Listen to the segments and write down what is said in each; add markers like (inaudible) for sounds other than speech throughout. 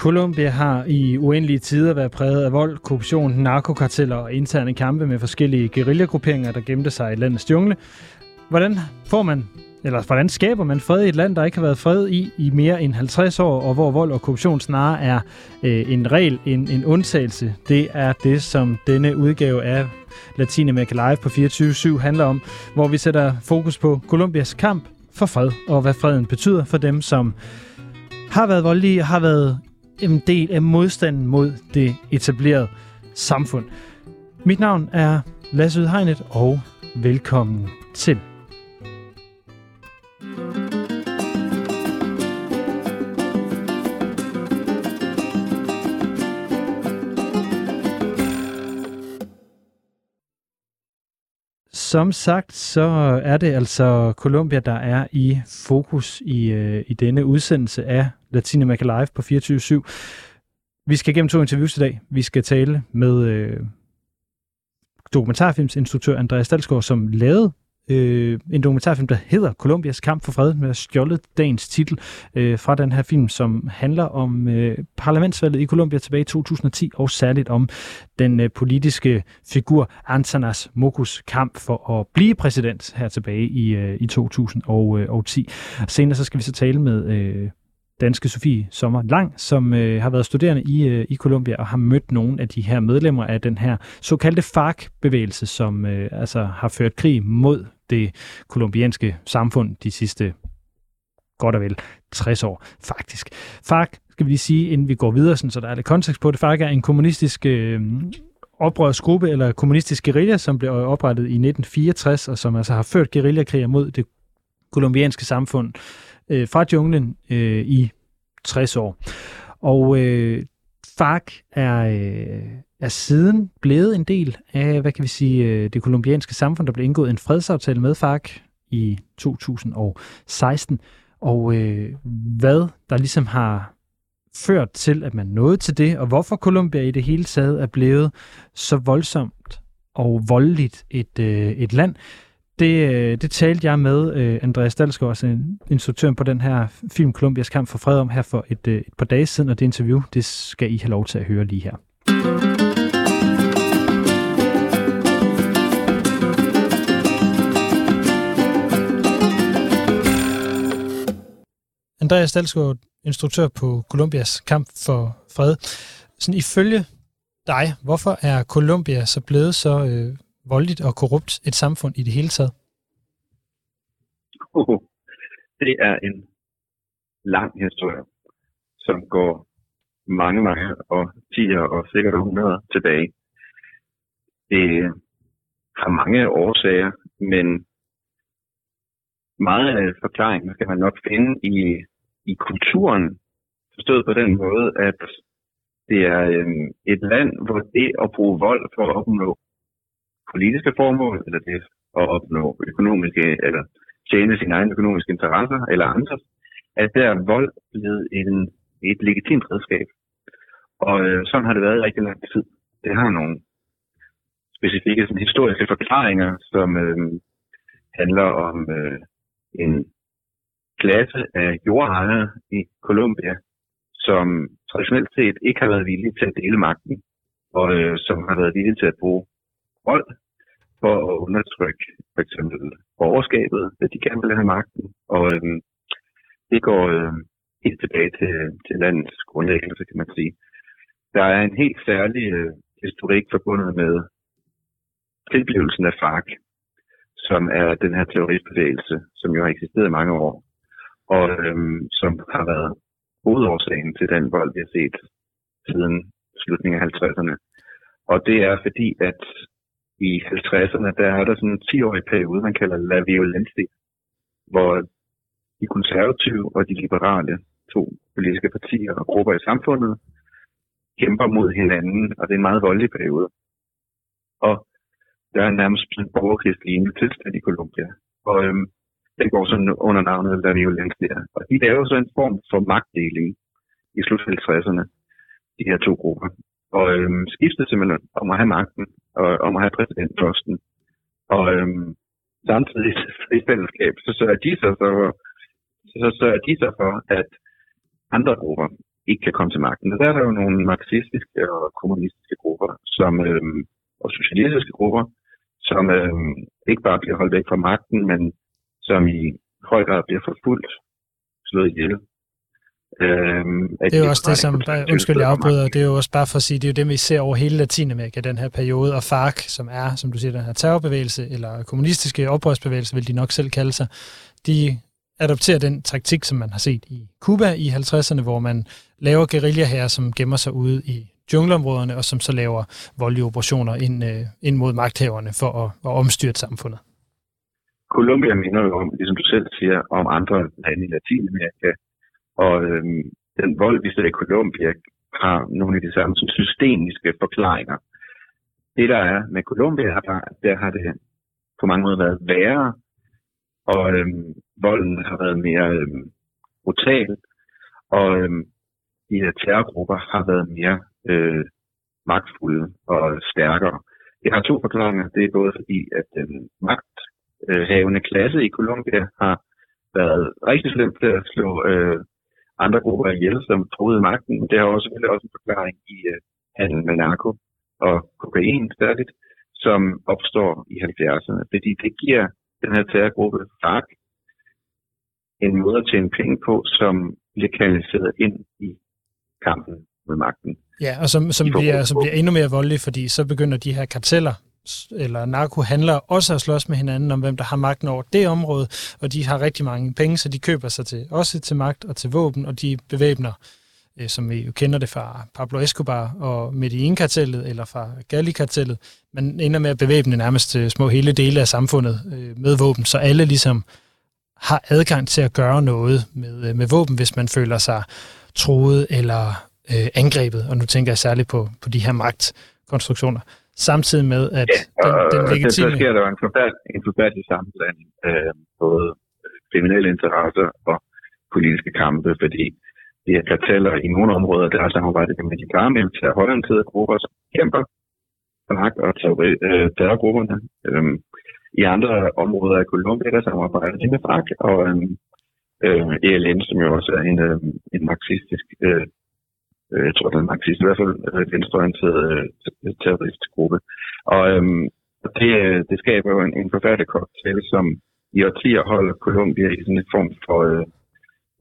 Colombia har i uendelige tider været præget af vold, korruption, narkokarteller og interne kampe med forskellige guerillagrupperinger, der gemte sig i landets jungle. Hvordan får man eller hvordan skaber man fred i et land, der ikke har været fred i i mere end 50 år, og hvor vold og korruption snarere er øh, en regel, end en undtagelse? Det er det, som denne udgave af Latinamerika Live på 24-7 handler om, hvor vi sætter fokus på Colombias kamp for fred, og hvad freden betyder for dem, som har været voldelige har været en del af modstanden mod det etablerede samfund. Mit navn er Lasse Udhegnet, og velkommen til. Som sagt, så er det altså Colombia, der er i fokus i, øh, i denne udsendelse af Latinamerika Live på 24 Vi skal gennem to interviews i dag. Vi skal tale med øh, dokumentarfilmsinstruktør Andreas Dalsgaard, som lavede øh, en dokumentarfilm, der hedder Colombias kamp for fred, med stjålet dagens titel øh, fra den her film, som handler om øh, parlamentsvalget i Colombia tilbage i 2010, og særligt om den øh, politiske figur Antanas Mokus kamp for at blive præsident her tilbage i, øh, i 2010. Senere så skal vi så tale med øh, danske Sofie Sommer Lang, som øh, har været studerende i, øh, i Colombia og har mødt nogle af de her medlemmer af den her såkaldte FARC-bevægelse, som øh, altså har ført krig mod det kolumbianske samfund de sidste godt og vel 60 år, faktisk. FARC, skal vi lige sige, inden vi går videre, sådan, så der er lidt kontekst på det, FARC er en kommunistisk øh, oprørsgruppe, eller kommunistisk guerilla, som blev oprettet i 1964, og som altså har ført guerillakriger mod det kolumbianske samfund øh, fra junglen øh, i 60 år. Og øh, FARC er, øh, er siden blevet en del af, hvad kan vi sige, øh, det kolumbianske samfund. Der blev indgået en fredsaftale med FARC i 2016. Og øh, hvad der ligesom har ført til, at man nåede til det, og hvorfor Colombia i det hele taget er blevet så voldsomt og voldeligt et, øh, et land, det, øh, det talte jeg med uh, Andreas Dalsgaard, altså instruktøren på den her film Columbias kamp for fred om her for et, uh, et par dage siden, og det interview, det skal I have lov til at høre lige her. Andreas Dalsgaard, instruktør på Columbias kamp for fred. Sådan ifølge dig, hvorfor er Colombia så blevet så øh, voldeligt og korrupt et samfund i det hele taget? Oh, det er en lang historie, som går mange, mange og 10'er og sikkert 100 tilbage. Det har mange årsager, men meget af forklaringen skal man nok finde i, i kulturen, forstået på den måde, at det er øh, et land, hvor det at bruge vold for at opnå politiske formål, eller det at opnå økonomiske, eller tjene sine egne økonomiske interesser, eller andre, at der er vold blevet en, et legitimt redskab. Og øh, sådan har det været i rigtig lang tid. Det har nogle specifikke sådan, historiske forklaringer, som øh, handler om øh, en klasse af jordejere i Colombia, som traditionelt set ikke har været villige til at dele magten, og øh, som har været villige til at bruge hold for at undertrykke for eksempel borgerskabet, at de gerne vil have magten. Og øhm, det går øh, helt tilbage til, til landets grundlæggelse, kan man sige. Der er en helt særlig øh, historik forbundet med tilblivelsen af FARC, som er den her terroristbevægelse, som jo har eksisteret i mange år, og øhm, som har været hovedårsagen til den vold, vi har set siden slutningen af 50'erne. Og det er fordi, at i 50'erne, der er der sådan en 10-årig periode, man kalder La Violencia, hvor de konservative og de liberale, to politiske partier og grupper i samfundet, kæmper mod hinanden, og det er en meget voldelig periode. Og der er nærmest en borgerkrigslignende tilstand i Colombia. Og øhm, den går sådan under navnet La Violencia. Og de laver så en form for magtdeling i slut 50'erne, de her to grupper og øhm, skiftede simpelthen om at have magten at have præsidentposten. Og øhm, samtidig i fællesskab, så sørger de så så, så sørger de så for, at andre grupper, ikke kan komme til magten. Og der er der jo nogle marxistiske og kommunistiske grupper, som, øhm, og socialistiske grupper, som øhm, ikke bare bliver holdt væk fra magten, men som i høj grad bliver forfulgt, slået ihjel. Øhm, det er jo også det, som, undskyld, jeg afbryder, det er jo også bare for at sige, det er jo det, vi ser over hele Latinamerika, den her periode, og FARC, som er, som du siger, den her terrorbevægelse, eller kommunistiske oprørsbevægelse, vil de nok selv kalde sig, de adopterer den taktik, som man har set i Cuba i 50'erne, hvor man laver guerilla her, som gemmer sig ude i jungleområderne, og som så laver voldelige operationer ind, øh, ind mod magthaverne for at, at omstyrte samfundet. Colombia minder jo om, ligesom du selv siger, om andre lande i Latinamerika, og øhm, den vold, vi ser i Colombia, har nogle af de samme som systemiske forklaringer. Det, der er med Colombia, der, der har det på mange måder været værre, og øhm, volden har været mere øhm, brutal, og øhm, de her terrorgrupper har været mere øh, magtfulde og stærkere. Det har to forklaringer. Det er både fordi, at den magthavende klasse i Colombia har været rigtig slemt til at slå øh, andre grupper ihjel, som troede magten. Det har også selvfølgelig også en forklaring i øh, handel med narko og kokain særligt, som opstår i 70'erne. Fordi det giver den her terrorgruppe FARC en måde at tjene penge på, som bliver kanaliseret ind i kampen med magten. Ja, og som, som, bliver, som bliver endnu mere voldelige, fordi så begynder de her karteller, eller narkohandlere også at slås med hinanden om, hvem der har magten over det område, og de har rigtig mange penge, så de køber sig til også til magt og til våben, og de bevæbner, øh, som vi jo kender det fra Pablo Escobar og Medellin-kartellet, eller fra Galli-kartellet, man ender med at bevæbne nærmest øh, små hele dele af samfundet øh, med våben, så alle ligesom har adgang til at gøre noget med, øh, med våben, hvis man føler sig troet eller øh, angrebet, og nu tænker jeg særligt på, på de her magtkonstruktioner, samtidig med, at ja, den, den legitime... Så sker der en forfærdelig, en forfærdelig sammenblanding af øh, både kriminelle interesser og politiske kampe, fordi de her karteller i nogle områder, der er samarbejdet med de paramilitære hollandske grupper, som kæmper for magt og øh, terrorgrupperne. Øhm, I andre områder af Colombia, der samarbejder de med FARC og øhm, øh, ELN, som jo også er en, øh, en marxistisk øh, Øh, jeg tror, den marxist, i hvert fald øh, venstreorienteret øh, terroristgruppe. Og øhm, det, øh, det skaber jo en, en forfærdelig cocktail, som i årtier holder Colombia i sådan en form for øh,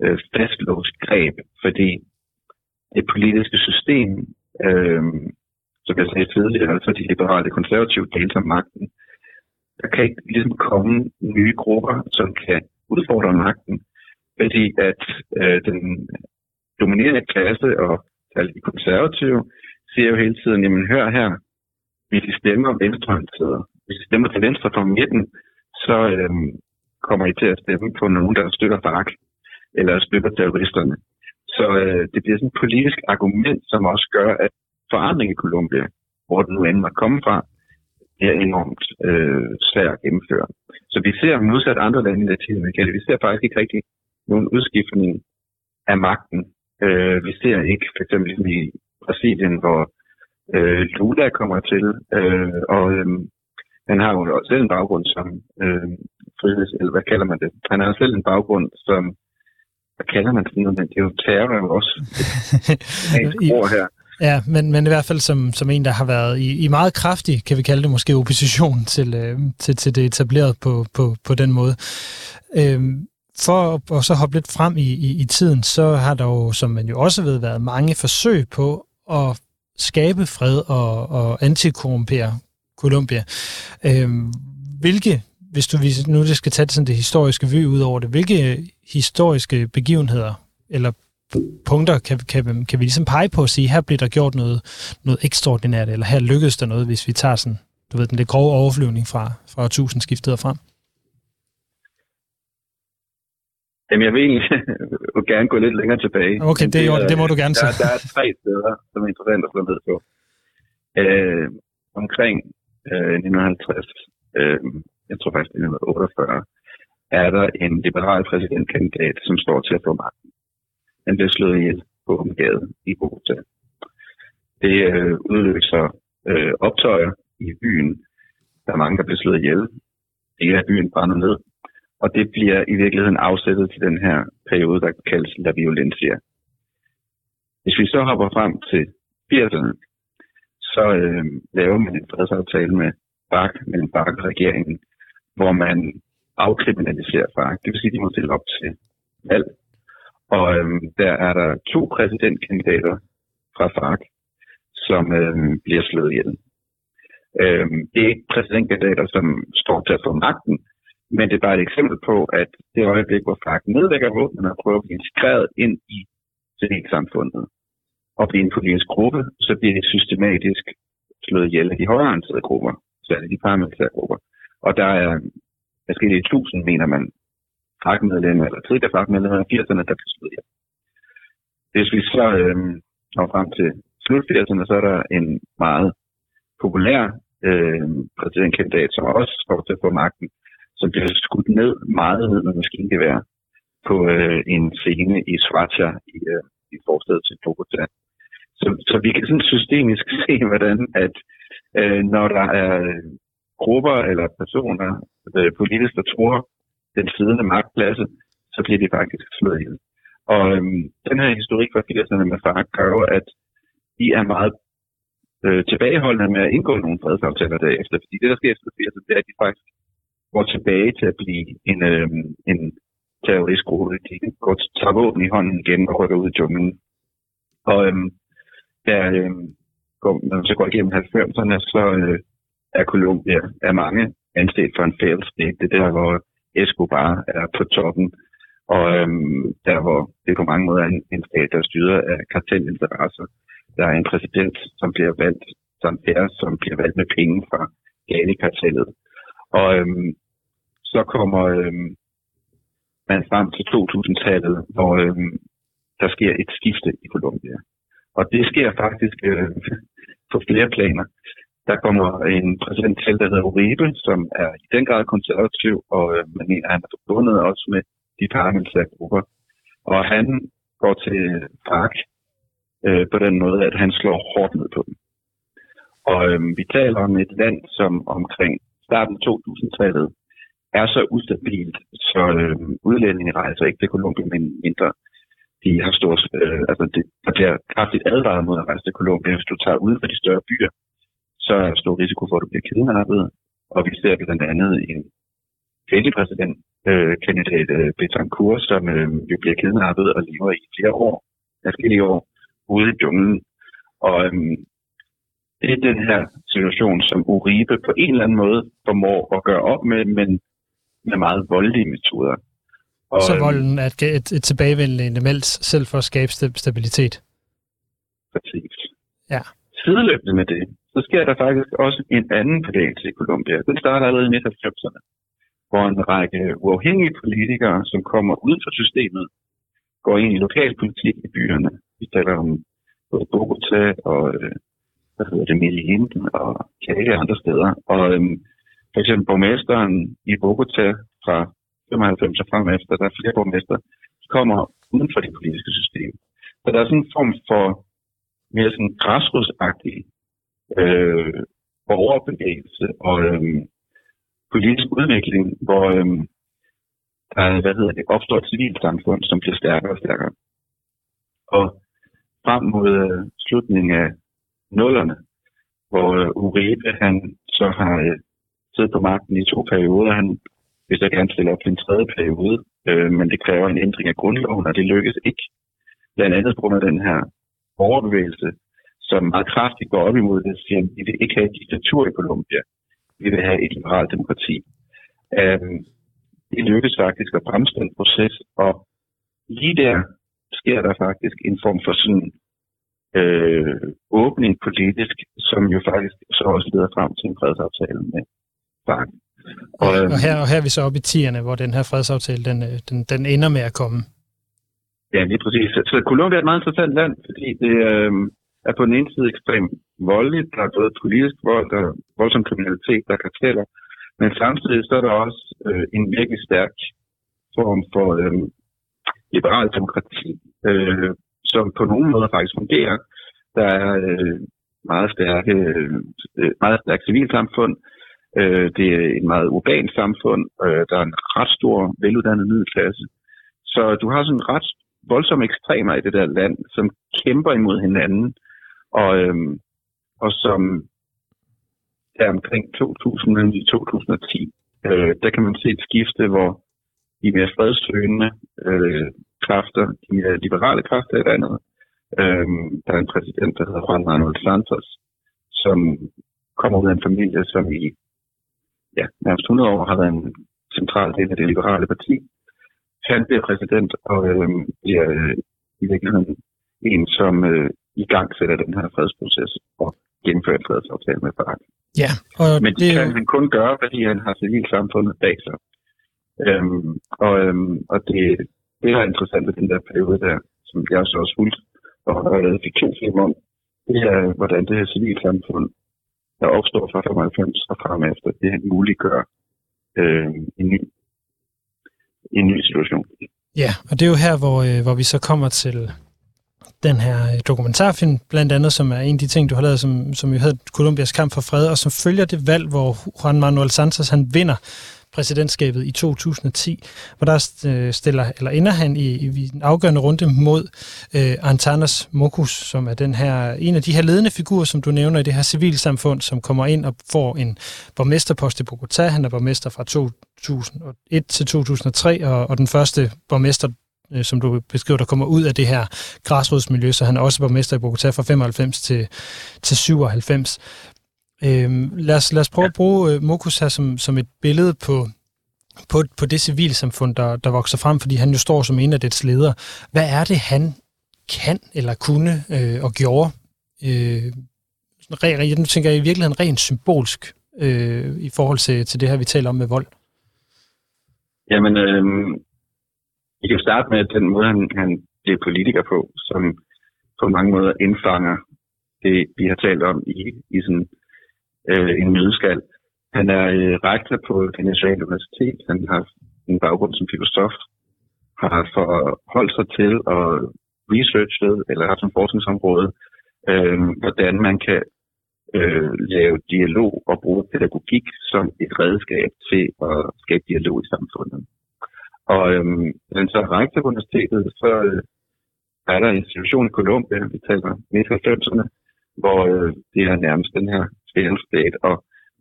øh fastlåst greb, fordi det politiske system, øh, som jeg sagde tidligere, altså de liberale konservative deltager magten, der kan ikke ligesom komme nye grupper, som kan udfordre magten, fordi at øh, den dominerende klasse og særligt de konservative, siger jo hele tiden, jamen hør her, hvis I stemmer venstreorienteret, hvis I stemmer til venstre fra midten, så øhm, kommer I til at stemme på nogen, der støtter FARC, eller støtter terroristerne. Så øh, det bliver sådan et politisk argument, som også gør, at forandring i Colombia, hvor den nu end måtte komme fra, er enormt øh, svært at gennemføre. Så vi ser modsat andre lande i Latinamerika, vi ser faktisk ikke rigtig nogen udskiftning af magten Øh, vi ser ikke for eksempel ligesom i Brasilien, hvor øh, Lula kommer til, øh, og øh, han har jo selv en baggrund som øh, friheds, eller hvad kalder man det? Han har selv en baggrund som, hvad kalder man noget? Det er jo terror jo også. (laughs) Et ord her. Ja, men, men i hvert fald som, som en, der har været i, i meget kraftig, kan vi kalde det måske, opposition til, øh, til, til det etableret på, på, på den måde. Øh, for at så hoppe lidt frem i, i, i tiden, så har der jo, som man jo også ved, været mange forsøg på at skabe fred og, og antikorrumpere Colombia. Øhm, hvilke, hvis du nu det skal tage sådan det historiske vy ud over det, hvilke historiske begivenheder eller punkter kan, kan, kan vi ligesom pege på og sige, her bliver der gjort noget, noget ekstraordinært, eller her lykkedes der noget, hvis vi tager sådan, du ved, den lidt grove overflyvning fra, fra tusindskiftet og frem? Jamen, jeg vil egentlig (laughs) gerne gå lidt længere tilbage. Okay, det, det, det må du gerne sige. Der, der er tre steder, som er interessant at slå ned på. Øh, omkring øh, 1950, øh, jeg tror faktisk 1948, er der en liberal præsidentkandidat, som står til at få magten. Han bliver slået ihjel på en gade i Bogota. Det øh, udløser øh, optøjer i byen. Der er mange, der bliver slået ihjel. Det er byen brænder ned. Og det bliver i virkeligheden afsættet til den her periode, der kaldes La Violencia. Hvis vi så hopper frem til 80'erne, så øh, laver man en fredsaftale med Bak, mellem Bak og regeringen, hvor man afkriminaliserer Bak. Det vil sige, at de må stille op til valg. Og øh, der er der to præsidentkandidater fra FARC, som øh, bliver slået ihjel. Øh, det er ikke præsidentkandidater, som står til at få magten, men det er bare et eksempel på, at det øjeblik, hvor FARC nedlægger våbnene og prøver at blive integreret ind i civilsamfundet og blive en politisk gruppe, så bliver det systematisk slået ihjel af de højreorienterede grupper, særligt de paramilitære grupper. Og der er måske tusind, mener man, FARC-medlemmer, eller tidligere FARC-medlemmer i 80'erne, der bliver slået ihjel. Hvis vi så øh, når frem til slut 80'erne, så er der en meget populær øh, præsidentkandidat, som også kommer til at få magten, som bliver skudt ned meget ned med maskingevær på øh, en scene i Svartia i, øh, i forstedet til Bogotá. Så, så vi kan sådan systemisk (laughs) se, hvordan at øh, når der er grupper eller personer øh, politisk, der tror den siddende magtklasse, så bliver de faktisk slået ihjel. Og øhm, den her historik fra 80'erne med FARC gør jo, at de er meget øh, tilbageholdende med at indgå nogle fredsaftaler derefter. Fordi det, der sker efter 80'erne, det er, at de faktisk går tilbage til at blive en, øh, en terroristgruppe. De går tager våben i hånden igen og rykker ud i junglen. Og øh, der, øh, går, når man så går igennem 90'erne, så øh, er Colombia af mange anset for en failed state. Det er der, hvor Escobar er på toppen, og øhm, der hvor det på mange måder er en, en stat, der styrer af kartelinteresser. Der er en præsident, som bliver valgt, som er, som bliver valgt med penge fra Gali-kartellet. Og øhm, så kommer øhm, man frem til 2000-tallet, hvor øhm, der sker et skifte i Colombia. Og det sker faktisk øh, på flere planer. Der kommer en præsident til, der hedder Uribe, som er i den grad konservativ, og øh, man mener, han er forbundet også med de paramilitære grupper. Og han går til FARC øh, på den måde, at han slår hårdt ned på dem. Og øh, vi taler om et land, som omkring starten af 2000-tallet er så ustabilt, så øh, udlændinge rejser ikke til Colombia, men mindre. De har stort, øh, altså det, der bliver kraftigt advaret mod at rejse til Colombia, hvis du tager ud fra de større byer så er der stor risiko for, at du bliver kidnappet. Og vi ser blandt andet en kvindelig præsident, øh, kandidat øh, Betancourt, som øh, jo bliver kidnappet og lever i flere år, forskellige år, ude i junglen. Og øh, det er den her situation, som Uribe på en eller anden måde formår at gøre op med, men med meget voldelige metoder. Og, så øhm, volden er et, et, et tilbagevendende element selv for at skabe stabilitet? Præcis. Ja. Sideløbende med det, så sker der faktisk også en anden bevægelse i Colombia. Den starter allerede i 1990'erne, hvor en række uafhængige politikere, som kommer ud fra systemet, går ind i lokalpolitik i byerne. Vi taler om både Bogota og øh, hvad hedder det, Medellin og Cali og andre steder. Og øhm, for eksempel borgmesteren i Bogota fra 95 og frem efter, der er flere borgmester, de kommer uden for det politiske system. Så der er sådan en form for mere sådan græsrodsagtig øh, borgerbevægelse og øh, politisk udvikling, hvor øh, der hvad hedder det, opstår et civilsamfund, som bliver stærkere og stærkere. Og frem mod øh, slutningen af nullerne, hvor øh, Uribe han så har øh, siddet på magten i to perioder. Han vil så gerne stille op til en tredje periode, øh, men det kræver en ændring af grundloven, og det lykkes ikke. Blandt andet på grund af den her borgerbevægelse, som meget kraftigt går op imod det, siger, at vi vil ikke have et diktatur i Colombia. Vi vil have et liberalt demokrati. Um, det lykkes faktisk at bremse den proces, og lige der sker der faktisk en form for sådan øh, åbning politisk, som jo faktisk så også leder frem til en fredsaftale med FARC. Og, øh, og, her, og her er vi så oppe i tierne, hvor den her fredsaftale, den, øh, den, den ender med at komme. Ja, lige præcis. Så Colombia er et meget interessant land, fordi det, øh, er på den ene side ekstremt voldeligt. Der er både politisk vold, der er voldsom kriminalitet, der kan tælle. Men samtidig så er der også øh, en virkelig stærk form for øh, liberal demokrati, øh, som på nogen måde faktisk fungerer. Der er øh, meget stærke, øh, meget stærkt civilsamfund. Øh, det er et meget urbant samfund. Øh, der er en ret stor, veluddannet middelklasse. Så du har sådan ret voldsomme ekstremer i det der land, som kæmper imod hinanden, og, øh, og som er omkring 2009-2010, øh, der kan man se et skifte, hvor de mere fredsøgende øh, kræfter, de mere liberale kræfter i landet, øh, der er en præsident, der hedder Juan Manuel Santos, som kommer ud af en familie, som i ja, nærmest 100 år har været en central del af det liberale parti. Han bliver præsident og øh, bliver øh, i virkeligheden en, som øh, i gang sætter den her fredsproces og gennemfører en fredsaftale med Barack. Ja, og Men det, det kan han kun gøre, fordi han har civilsamfundet bag sig. Øhm, og øhm, og det, det, der er interessant ved den der periode der, som jeg så også fuldt og har lavet fiktionsfilm om, det er, hvordan det her civilsamfund, der opstår fra 95 og frem efter, det muliggør øh, en, ny, en ny situation. Ja, og det er jo her, hvor, øh, hvor vi så kommer til den her øh, dokumentarfilm, blandt andet, som er en af de ting, du har lavet, som, som jo hedder Colombias kamp for fred, og som følger det valg, hvor Juan Manuel Santos han vinder præsidentskabet i 2010, hvor der øh, stiller, eller ender han i, i en afgørende runde mod øh, Antanas Mokus, som er den her, en af de her ledende figurer, som du nævner i det her civilsamfund, som kommer ind og får en borgmesterpost i Bogotá. Han er borgmester fra 2001 til 2003, og, og den første borgmester, øh, som du beskriver, der kommer ud af det her græsrodsmiljø, så han er også borgmester i Bogotá fra 95 til, til 97. Øhm, lad, os, lad os prøve at bruge øh, Mokus her som, som et billede på, på, på det civilsamfund, der, der vokser frem, fordi han jo står som en af dets ledere. Hvad er det, han kan eller kunne øh, og gjorde? Øh, re, nu tænker jeg i virkeligheden rent symbolsk øh, i forhold til, til det her, vi taler om med vold. Jamen, øh, vi kan starte med den måde, han, han bliver politiker på, som på mange måder indfanger det, vi har talt om i, i sådan øh, en nødskal. Han er øh, rektor på det nationale universitet. Han har en baggrund som filosof, har forholdt sig til og researchet, eller har som forskningsområde, øh, hvordan man kan øh, lave dialog og bruge pædagogik som et redskab til at skabe dialog i samfundet. Og øh, han så rektor på universitetet, så øh, er der en institution i Colombia, vi taler midt 90'erne, hvor øh, det er nærmest den her failed state, og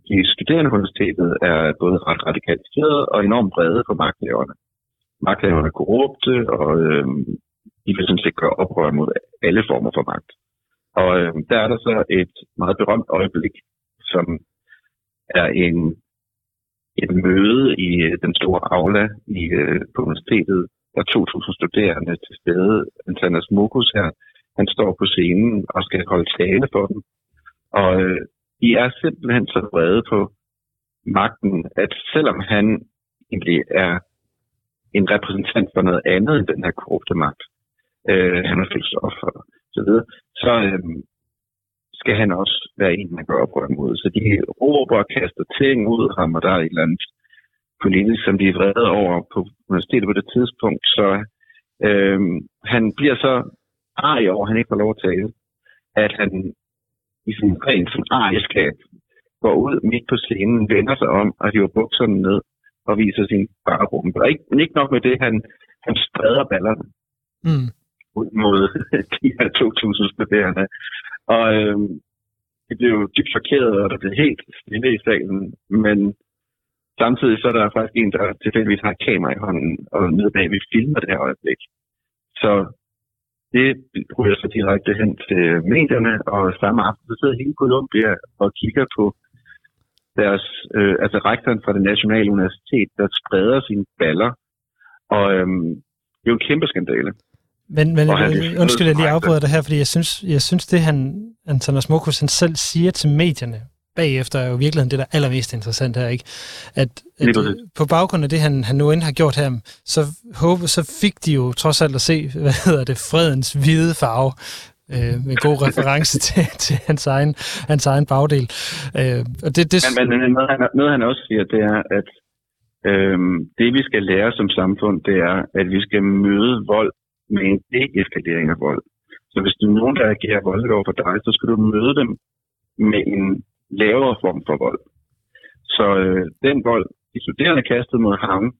de studerende på universitetet er både ret radikaliseret og enormt brede på magthaverne. Magthaverne er korrupte, og øh, de vil sådan set gøre oprør mod alle former for magt. Og øh, der er der så et meget berømt øjeblik, som er en, et møde i øh, den store aula i, øh, på universitetet, der er 2.000 studerende til stede. Antanas Mokus her, han står på scenen og skal holde tale for dem. Og øh, de er simpelthen så vrede på magten, at selvom han egentlig er en repræsentant for noget andet end den her korrupte magt, øh, han er filosof og så videre, så øh, skal han også være en, man går oprør imod. Så de råber og kaster ting ud af ham, og der er et eller andet politisk, som de er vrede over på universitetet på det tidspunkt. Så øh, han bliver så arg over, at han ikke får lov at tale, at han i sin rent som ejerskab går ud midt på scenen, vender sig om og hiver bukserne ned og viser sin barrum. Og ikke, ikke nok med det, han, han spreder ballerne mm. ud mod (laughs) de her 2.000 studerende. Og øh, de blev dybt chokeret, og der blev helt stille i salen. Men samtidig så er der faktisk en, der tilfældigvis har et kamera i hånden, og nede bag vi filmer det her øjeblik. Så det ryger så direkte hen til medierne, og samme aften så sidder hele Columbia og kigger på deres, øh, altså rektoren fra det nationale universitet, der spreder sine baller. Og øhm, det er jo en kæmpe skandale. Men, men han, undskyld, jeg lige afbryder det her, fordi jeg synes, jeg synes det han, Antonas Mokus, han selv siger til medierne, bagefter er jo virkelig det, der er allermest interessant her, ikke? At, at på baggrund af det, han, han nu end har gjort her, så, håber, så fik de jo trods alt at se, (laughs) hvad hedder det, fredens hvide farve, øh, med god (laughs) reference til, til hans, egen, hans egen bagdel. Øh, og det, det... Men, men noget, han, noget han også siger, det er, at øh, det vi skal lære som samfund, det er, at vi skal møde vold med en deeskalering af vold. Så hvis du er nogen, der agerer voldeligt over for dig, så skal du møde dem med en lavere form for vold. Så øh, den vold, de studerende kastede mod ham,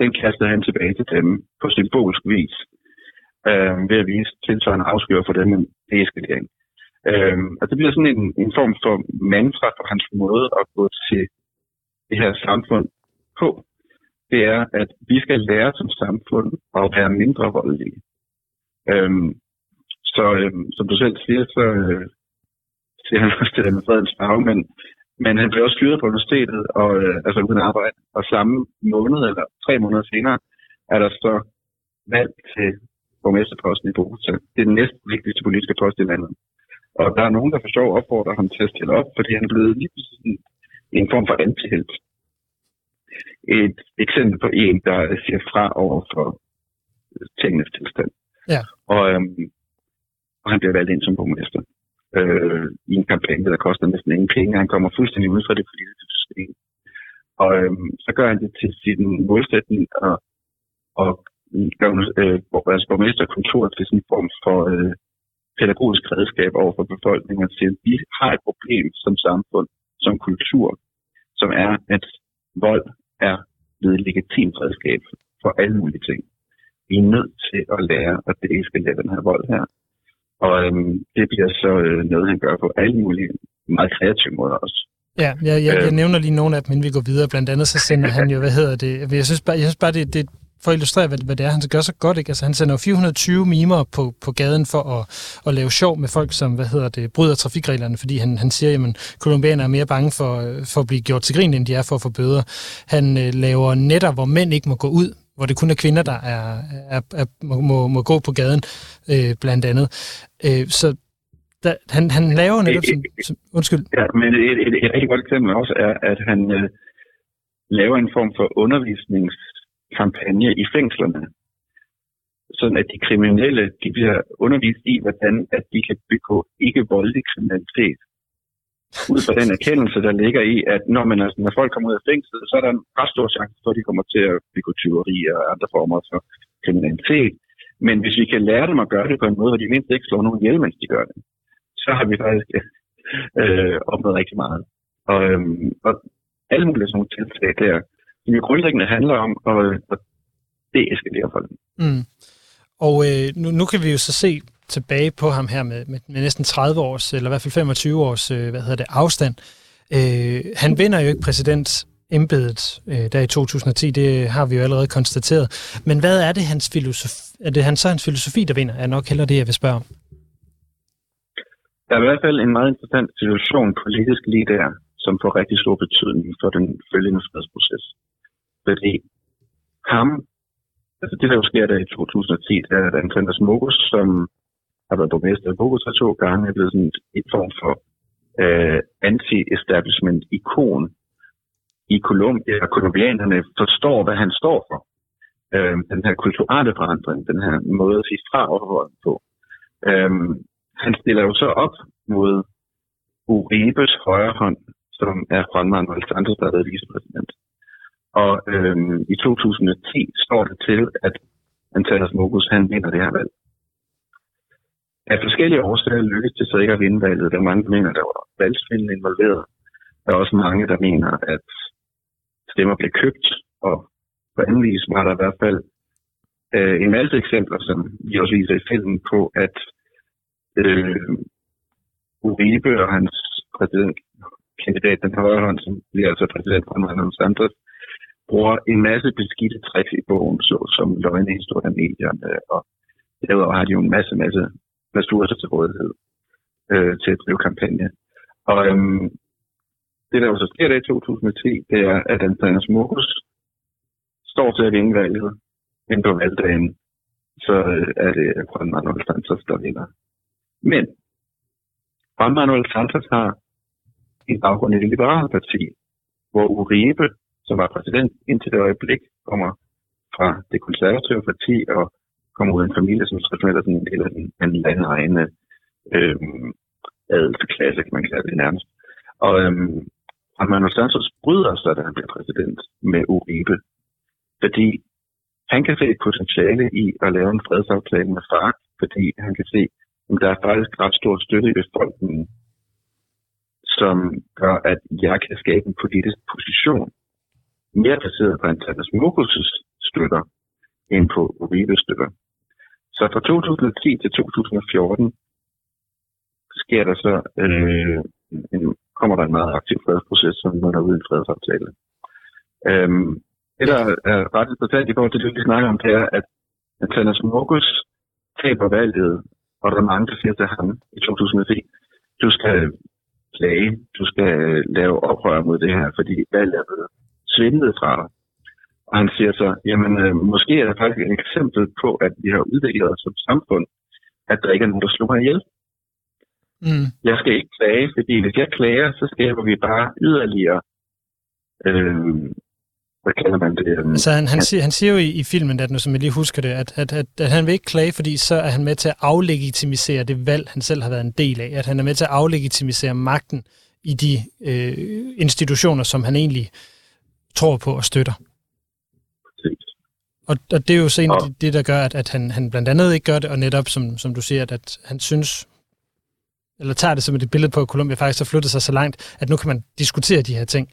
den kastede han tilbage til dem på symbolsk vis. øh, ved at vise tilsvarende afskyer for dem en deeskalering. Øh, og det bliver sådan en, en form for mantra for hans måde at gå til det her samfund på. Det er, at vi skal lære som samfund at være mindre voldelige. Øhm, så øhm, som du selv siger, så øh, siger han også det der med fredens farve, men, men han blev også fyret på universitetet, og, øh, altså uden arbejde. Og samme måned, eller tre måneder senere, er der så valg til borgmesterposten i Bogota. Det er den næste vigtigste politiske post i landet. Og der er nogen, der for sjov opfordrer ham til at stille op, fordi han er blevet lige en, en form for antihelt. Et eksempel på en, der siger fra over for tingenes tilstand. Ja. Og, øhm, og han bliver valgt ind som borgmester øh, i en kampagne, der koster næsten ingen penge. Han kommer fuldstændig ud fra det politiske system. Og øh, så gør han det til sin målsætning og, og gør øh, vores borgmesterkontor til sådan en form for øh, pædagogisk redskab over for befolkningen til, at vi har et problem som samfund, som kultur, som er, at vold er blevet et legitimt redskab for alle mulige ting. Vi er nødt til at lære, at det ikke skal lade den her vold her. Og øhm, det bliver så øh, noget, han gør på alle mulige meget kreative måder også. Ja, jeg, jeg, jeg øh. nævner lige nogle af dem, inden vi går videre. Blandt andet så sender han jo, hvad hedder det, jeg synes bare, jeg synes bare det, det, for at illustrere, hvad, hvad det er, han gør så godt. Ikke? Altså, han sender 420 mimer på, på gaden for at, at lave sjov med folk, som hvad hedder det, bryder trafikreglerne, fordi han, han siger, at kolumbianere er mere bange for, for at blive gjort til grin, end de er for at få bøder. Han øh, laver netter, hvor mænd ikke må gå ud, hvor det kun er kvinder, der er, er, er, må, må, må gå på gaden, øh, blandt andet. Øh, så der, han, han laver netop... Som, som, undskyld. Ja, men et, et, et rigtig godt eksempel også er, at han øh, laver en form for undervisningskampagne i fængslerne, sådan at de kriminelle de bliver undervist i, hvordan at de kan begå ikke voldelig kriminalitet ud fra den erkendelse, der ligger i, at når, man, altså, når folk kommer ud af fængslet, så er der en ret stor chance for, at de kommer til at begå tyveri og andre former for kriminalitet. Men hvis vi kan lære dem at gøre det på en måde, hvor de mindst ikke slår nogen ihjel, mens de gør det, så har vi faktisk (laughs) øh, opnået rigtig meget. Og, øhm, og alle mulige sådan nogle tiltag der, som jo grundlæggende handler om at, at deeskalere folk. Mm. Og øh, nu, nu kan vi jo så se tilbage på ham her med, med, med næsten 30 års, eller i hvert fald 25 års, øh, hvad hedder det, afstand. Øh, han vinder jo ikke præsidentembedet øh, der i 2010, det har vi jo allerede konstateret. Men hvad er det hans filosofi, er det han, så hans filosofi, der vinder? Er nok heller det, jeg vil spørge om. Der er i hvert fald en meget interessant situation politisk lige der, som får rigtig stor betydning for den følgende fredsproces. Fordi ham, altså det der jo sker der i 2010, der er der Andreas Mogus, som har været borgmester i Bogota to gange, er blevet sådan en form for øh, anti-establishment-ikon i Colombia, og kolumbianerne forstår, hvad han står for. Øh, den her kulturelle forandring, den her måde at sige fra overfor på. Øh, han stiller jo så op mod Uribes højre hånd, som er Juan Manuel Santos, der er været vicepræsident. Og øh, i 2010 står det til, at Antanas Mogus, han vinder det her valg. Af forskellige årsager lykkedes det så ikke at vinde valget. Der er mange, der mener, der var valgsvindel involveret. Der er også mange, der mener, at stemmer blev købt, og på anden vis var der i hvert fald øh, en masse eksempler, som vi også viser i filmen på, at øh, Uribe og hans præsidentkandidat, den højre hånd, som bliver altså præsident for Manuel Santos, bruger en masse beskidte tricks i bogen, såsom løgnehistorier af medierne, og derudover har de jo en masse, masse ressourcer til rådighed øh, til at drive kampagne. Og øhm, det, der jo så sker der i 2010, det er, at Andreas Mokus står til at vinde valget, men på valgdagen, så øh, er det Juan Manuel Santos, der vinder. Men Juan Manuel Santos har en baggrund i det liberale parti, hvor Uribe, som var præsident indtil det øjeblik, kommer fra det konservative parti og kommer ud af en familie, som traditionelt er sådan en del af den, den landeegne øh, adelsklasse, kan man kalde det nærmest. Og øhm, Manuel Santos bryder sig, da han bliver præsident med Uribe, fordi han kan se et potentiale i at lave en fredsaftale med FARC, fordi han kan se, at der er faktisk ret stor støtte i befolkningen, som gør, at jeg kan skabe en politisk position, mere baseret på Antanas Mokus' støtter, end på Uribes støtter. Så fra 2010 til 2014 sker der så, øh, en, kommer der en meget aktiv fredsproces, som man der er ude en fredsaftale. Øhm, det, der er ret interessant i forhold til det, vi snakker om, det er, at Antanas Morgus taber valget, og der er mange, der siger til ham i 2010, du skal klage, du skal øh, lave oprør mod det her, fordi valget er blevet svindlet fra dig. Og han siger så, jamen øh, måske er der faktisk et eksempel på, at vi har udviklet os som samfund, at der ikke er nogen, der slår mig ihjel. Mm. Jeg skal ikke klage, fordi hvis jeg klager, så skaber vi bare yderligere øh, hvad kalder man det? Så altså, han, han, siger, han siger jo i, i filmen, at nu som jeg lige husker det, at, at, at, at han vil ikke klage, fordi så er han med til at aflegitimisere det valg, han selv har været en del af. At han er med til at aflegitimisere magten i de øh, institutioner, som han egentlig tror på og støtter. Og, og det er jo så ja. det, der gør, at, at han, han blandt andet ikke gør det, og netop, som, som du siger, at, at han synes, eller tager det som et billede på, at Colombia faktisk har flyttet sig så langt, at nu kan man diskutere de her ting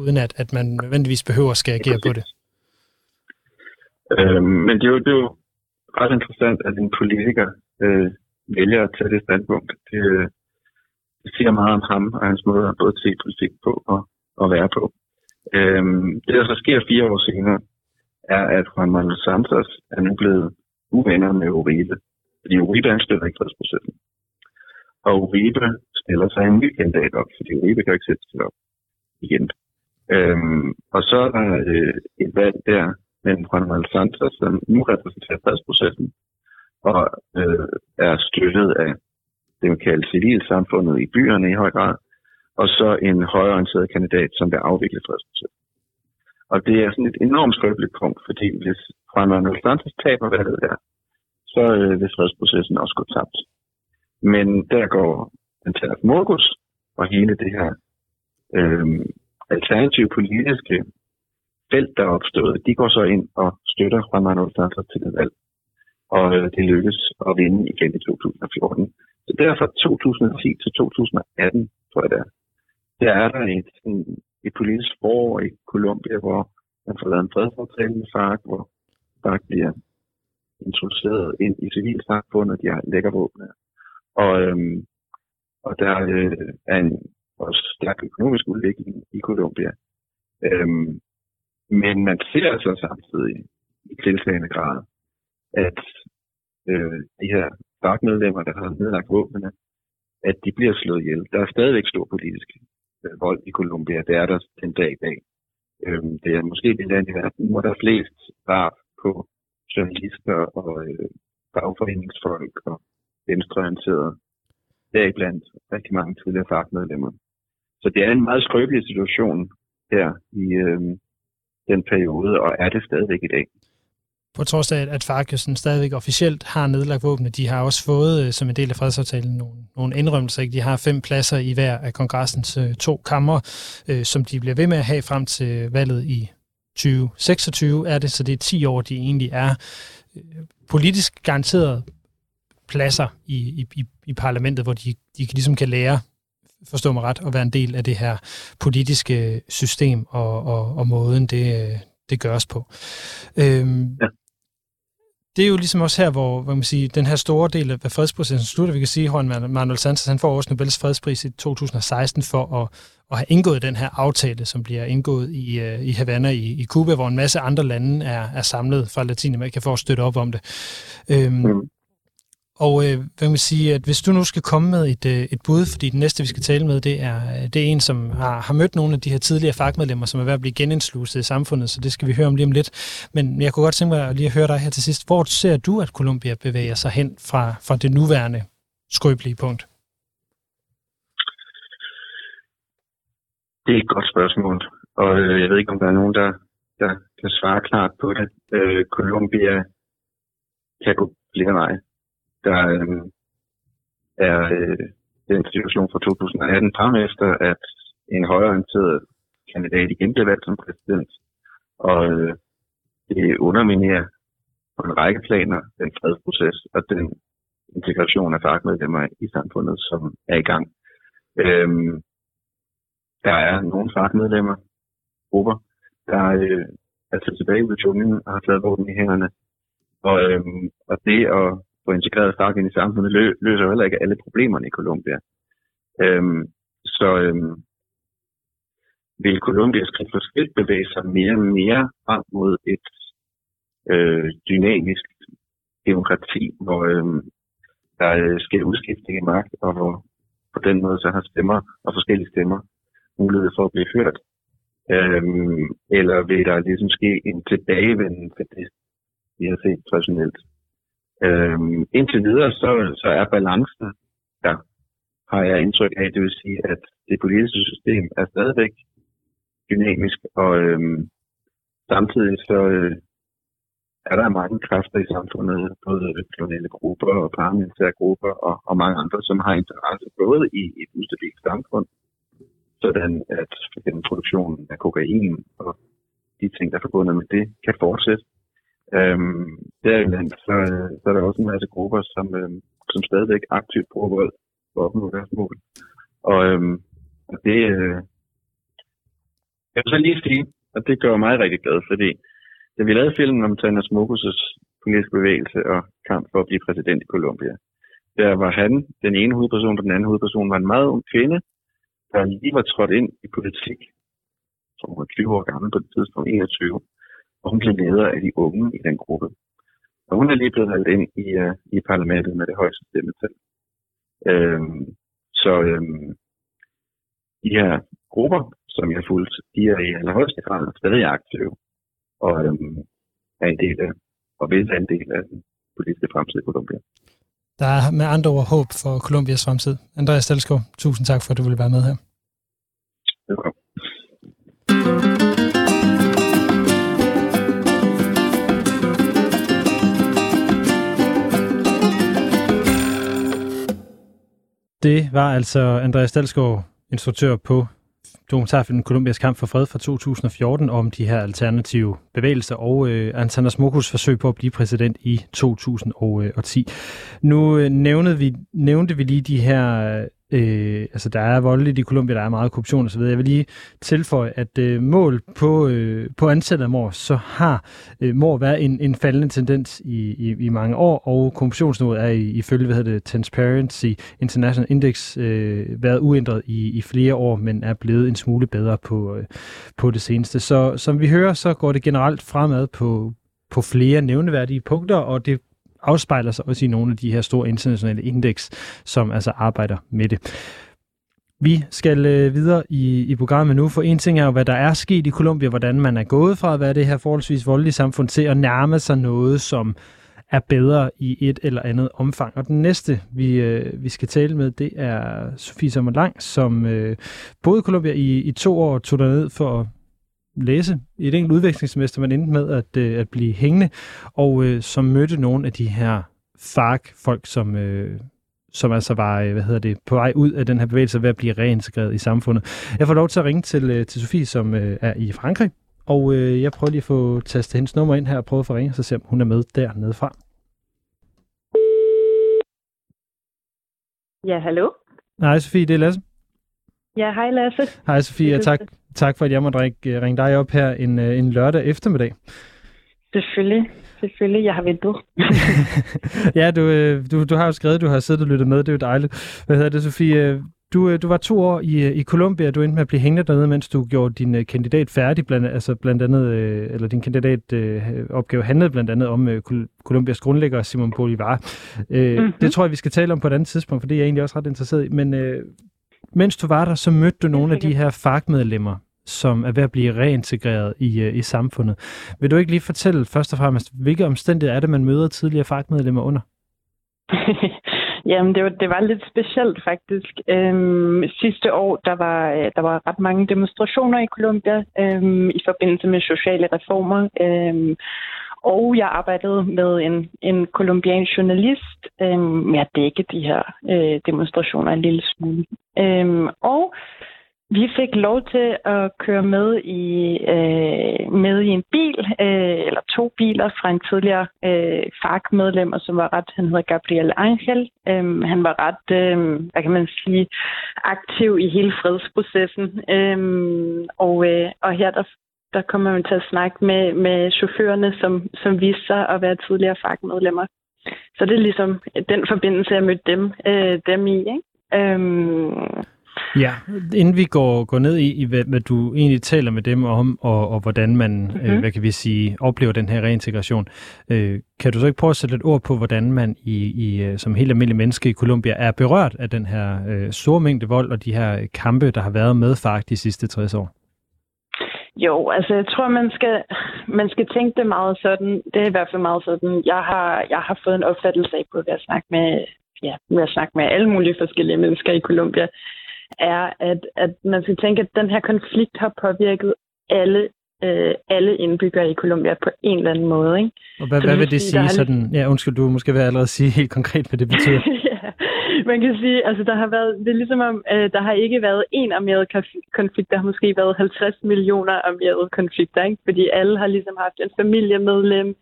uden at, at man nødvendigvis behøver at skal agere på det. Øh, men det er, jo, det er jo ret interessant, at en politiker øh, vælger at tage det standpunkt. Det, øh, det siger meget om ham og hans måde at både se politik på og, og være på. Øh, det, der så sker fire år senere, er, at Juan Manuel Santos er nu blevet uvenner med Uribe. Fordi Uribe han støtter ikke fredsprocessen. Og Uribe stiller sig en ny kandidat op, fordi Uribe kan ikke sætte sig op igen. Øhm, og så er der øh, et valg der mellem Juan Manuel Santos, som nu repræsenterer fredsprocessen, og øh, er støttet af det, man kalder civilsamfundet i byerne i høj grad, og så en højorienteret kandidat, som vil afvikle fredsprocessen. Og det er sådan et enormt skrøbeligt punkt, fordi hvis Juan Manuel Santos taber valget der, så øh, vil fredsprocessen også gå tabt. Men der går Antanas Morgus og hele det her øh, alternative politiske felt, der er opstået, de går så ind og støtter Juan Manuel Santos til det valg. Og øh, det lykkes at vinde igen i 2014. Så derfor 2010 til 2018, tror jeg det er, der er der et, en, et politisk forår i Colombia, hvor man får lavet en fredsaftale med FARC, hvor FARC bliver introduceret ind i civilsamfundet, de har lækker våben. Og, øhm, og der øh, er en også stærk økonomisk udvikling i Colombia. Øhm, men man ser altså samtidig i tiltagende grad, at øh, de her FARC-medlemmer, der har nedlagt våbnene, at de bliver slået ihjel. Der er stadigvæk stor politisk Øh, vold i Colombia. Det er der den dag i dag. Øhm, det er måske det land i verden, hvor der er flest drab på journalister og øh, fagforeningsfolk og venstreorienterede deriblandt rigtig mange tidligere FARC-medlemmer. Så det er en meget skrøbelig situation her i øh, den periode, og er det stadigvæk i dag. På trods af, at FARC sådan stadigvæk officielt har nedlagt våbne, de har også fået, øh, som en del af fredsaftalen, nogle, nogle indrømmelser. Ikke? De har fem pladser i hver af kongressens øh, to kammer, øh, som de bliver ved med at have frem til valget i 2026 er det, så det er 10 år, de egentlig er øh, politisk garanteret pladser i, i, i parlamentet, hvor de, de ligesom kan lære forstå mig ret, at være en del af det her politiske system og, og, og måden, det, øh, det gøres på. Øhm, ja. Det er jo ligesom også her, hvor hvad man siger, den her store del af fredsprocessen slutter. Vi kan sige, at Juan Manuel Santos han får også Nobels fredspris i 2016 for at, at have indgået den her aftale, som bliver indgået i, øh, i Havana i, i Cuba, hvor en masse andre lande er, er samlet fra Latinamerika for at støtte op om det. Øhm, mm. Og øh, hvad man sige, at hvis du nu skal komme med et, øh, et bud, fordi den næste, vi skal tale med, det er, øh, det er en, som har, har mødt nogle af de her tidligere fagmedlemmer, som er ved at blive genindsluset i samfundet, så det skal vi høre om lige om lidt. Men jeg kunne godt tænke mig at lige at høre dig her til sidst. Hvor ser du, at Columbia bevæger sig hen fra, fra det nuværende skrøbelige punkt? Det er et godt spørgsmål, og øh, jeg ved ikke, om der er nogen, der, der kan svare klart på det. Øh, Columbia kan gå flere veje der øh, er øh, den situation fra 2018 frem efter, at en højreorienteret kandidat igen blev valgt som præsident. Og øh, det underminerer på en række planer den fredsproces og den integration af fagmedlemmer i samfundet, som er i gang. Øhm, der er nogle fagmedlemmer, grupper, der øh, er tilbage ud i junglen og har taget våben i hænderne Og, øhm, og det at få integreret FARC ind i samfundet lø- løser jo heller ikke alle problemerne i Colombia. Øhm, så øhm, vil Colombias skridt bevæge sig mere og mere frem mod et øh, dynamisk demokrati, hvor øh, der øh, sker udskiftning i magt, og hvor på den måde så har stemmer og forskellige stemmer mulighed for at blive hørt. Øhm, eller vil der ligesom ske en tilbagevenden til det, vi har set traditionelt. Øhm, indtil videre, så, så er balancen der, har jeg indtryk af. Det vil sige, at det politiske system er stadigvæk dynamisk, og øhm, samtidig så øh, er der mange kræfter i samfundet, både kriminelle grupper og paramilitære grupper og, og mange andre, som har interesse både i et ustabilt samfund, sådan at for eksempel produktionen af kokain og de ting, der er forbundet med det, kan fortsætte. Øhm, derimellem, så, så er der også en masse grupper, som, øhm, som stadigvæk aktivt bruger vold for at opnå deres mål. Og, øhm, og det, øh, jeg vil så lige sige, at det gør mig rigtig glad, fordi da vi lavede filmen om Thanos Mokus' politiske bevægelse og kamp for at blive præsident i Colombia, der var han den ene hovedperson, og den anden hovedperson var en meget ung kvinde, der lige var trådt ind i politik, som var 20 år gammel på det tidspunkt, 21, og hun blev leder af de unge i den gruppe. Og hun er lige blevet valgt ind i, uh, i parlamentet med det højeste stemmetal. Øhm, så øhm, de her grupper, som jeg har fulgt, de er i allerhøjeste grad stadig aktive og øhm, er en del af, og vil en del af den politiske fremtid i Colombia. Der er med andre ord håb for Colombias fremtid. Andreas Stelskov, tusind tak for, at du ville være med her. Velkommen. Det var altså Andreas Dalsgaard, instruktør på dokumentarfilmen Columbias kamp for fred fra 2014 om de her alternative bevægelser og øh, Antanas Mokus forsøg på at blive præsident i 2010. Øh, nu øh, nævnte, vi, nævnte vi lige de her Øh, altså, der er voldeligt i Colombia, der er meget korruption osv. Jeg vil lige tilføje, at øh, mål på, øh, på antallet af mor, så har øh, mor været en, en faldende tendens i, i, i mange år, og korruptionsniveauet er ifølge, hvad hedder det, Transparency International Index øh, været uændret i, i flere år, men er blevet en smule bedre på, øh, på det seneste. Så som vi hører, så går det generelt fremad på, på flere nævneværdige punkter, og det afspejler sig også i nogle af de her store internationale indeks, som altså arbejder med det. Vi skal øh, videre i, i programmet nu, for en ting er jo, hvad der er sket i Colombia, hvordan man er gået fra at være det her forholdsvis voldelige samfund til at nærme sig noget, som er bedre i et eller andet omfang. Og den næste, vi, øh, vi skal tale med, det er Sofie Sommerlang, som øh, boede i Colombia i, i to år, tog ned for at læse i et enkelt udvekslingssemester, man endte med at, øh, at blive hængende, og øh, som mødte nogle af de her FARC-folk, som, øh, som altså var øh, hvad hedder det, på vej ud af den her bevægelse ved at blive reintegreret i samfundet. Jeg får lov til at ringe til, øh, til Sofie, som øh, er i Frankrig, og øh, jeg prøver lige at få tastet hendes nummer ind her og prøve at få ringe, så se om hun er med dernede fra. Ja, hallo? Nej, Sofie, det er Lasse. Ja, hej Lasse. Hej Sofie, og tak, tak for, at jeg måtte ringe, øh, ringe dig op her en, øh, en lørdag eftermiddag. Selvfølgelig. Selvfølgelig, jeg har ventet. (laughs) ja, du, øh, du, du har jo skrevet, du har siddet og lyttet med, det er jo dejligt. Hvad hedder det, Sofie? Du, du var to år i, i Colombia, du endte med at blive hængende dernede, mens du gjorde din kandidat færdig, blandt, altså blandt andet, eller din kandidat øh, handlede blandt andet om øh, Colombias grundlægger Simon Bolivar. Øh, mm-hmm. Det tror jeg, vi skal tale om på et andet tidspunkt, for det er jeg egentlig også ret interesseret i. Men mens du var der, så mødte du nogle af de her FARC-medlemmer, som er ved at blive reintegreret i, øh, i samfundet. Vil du ikke lige fortælle først og fremmest, hvilke omstændigheder er det, man møder tidligere FARC-medlemmer under? (laughs) Jamen, det var, det var lidt specielt faktisk. Øhm, sidste år, der var, øh, der var ret mange demonstrationer i Colombia øhm, i forbindelse med sociale reformer. Øhm, og jeg arbejdede med en, en kolumbiansk journalist øh, med at dække de her øh, demonstrationer en lille smule. Øh, og vi fik lov til at køre med i øh, med i en bil, øh, eller to biler fra en tidligere øh, FARC-medlem, som var ret, han hedder Gabriel Angel. Øh, han var ret, øh, hvad kan man sige, aktiv i hele fredsprocessen. Øh, og, øh, og her der der kommer man til at snakke med, med chaufførerne, som, som viste sig at være tidligere fagmedlemmer. Så det er ligesom den forbindelse, jeg mødte dem, øh, dem i. Ikke? Øhm, Ja, inden vi går, går ned i, i hvad, hvad du egentlig taler med dem om, og, og hvordan man, mm-hmm. øh, mhm. hvad kan vi sige, oplever den her reintegration, øh, kan du så ikke prøve at sætte et ord på, hvordan man i, i øh, som helt almindelig menneske i Colombia er berørt af den her øh, store mængde vold og de her kampe, der har været med FARC de sidste 60 år? Jo, altså jeg tror, man skal, man skal tænke det meget sådan. Det er i hvert fald meget sådan. Jeg har, jeg har fået en opfattelse af på at snakke med, ja, med at snakke med alle mulige forskellige mennesker i Colombia, er, at, at man skal tænke, at den her konflikt har påvirket alle øh, alle indbyggere i Colombia på en eller anden måde. Ikke? Og hvad, hvad vil det sige? Sådan, ja, undskyld, du måske vil allerede sige helt konkret, hvad det betyder. (laughs) ja, (laughs) man kan sige, altså der har været, det er ligesom om, øh, der har ikke været en armeret konflikt, der har måske været 50 millioner armerede konflikter, ikke? fordi alle har ligesom haft en familiemedlem,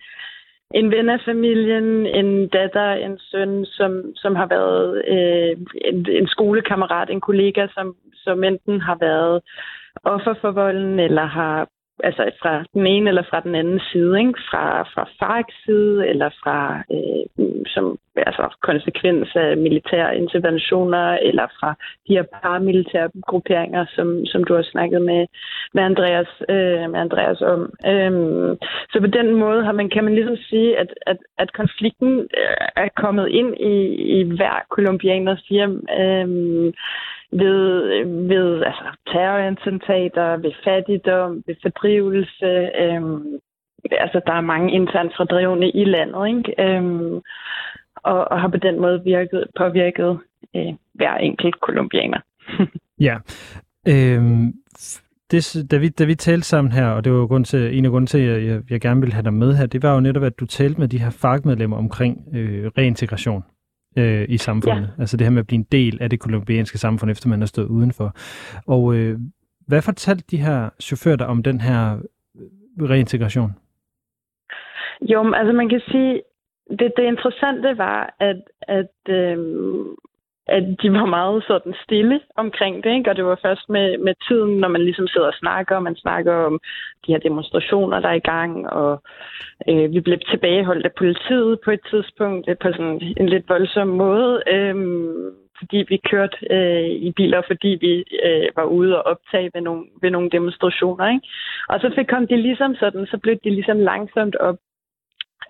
en ven af familien, en datter, en søn, som, som har været øh, en, en skolekammerat, en kollega, som, som enten har været offer for volden, eller har altså fra den ene eller fra den anden side, ikke? Fra, fra Farks side, eller fra øh, som altså konsekvens af militære interventioner, eller fra de her paramilitære grupperinger, som, som du har snakket med, med, Andreas, øh, med Andreas om. Øhm, så på den måde har man, kan man ligesom sige, at, at, at konflikten øh, er kommet ind i, i hver kolumbianers hjem. Øh, ved, ved altså, terrorattentater, ved fattigdom, ved fordrivelse. Øhm, altså, der er mange internt fordrivne i landet, ikke? Øhm, og, og har på den måde virket, påvirket øh, hver enkelt kolumbianer. (laughs) ja. Øhm, det, da, vi, da vi talte sammen her, og det var jo grund til, en af grunden til, at jeg, jeg, jeg gerne ville have dig med her, det var jo netop, at du talte med de her fagmedlemmer omkring øh, reintegration øh, i samfundet. Ja. Altså det her med at blive en del af det kolumbianske samfund, efter man har stået udenfor. Og øh, hvad fortalte de her chauffører der om den her øh, reintegration? Jo, altså man kan sige, det, det interessante var, at, at øh, at de var meget sådan stille omkring det, ikke? og det var først med, med tiden, når man ligesom sidder og snakker, og man snakker om de her demonstrationer, der er i gang, og øh, vi blev tilbageholdt af politiet på et tidspunkt øh, på sådan en lidt voldsom måde, øh, fordi vi kørte øh, i biler, fordi vi øh, var ude og optage ved nogle, ved nogle demonstrationer. Ikke? Og så fik kom de ligesom sådan, så blev de ligesom langsomt op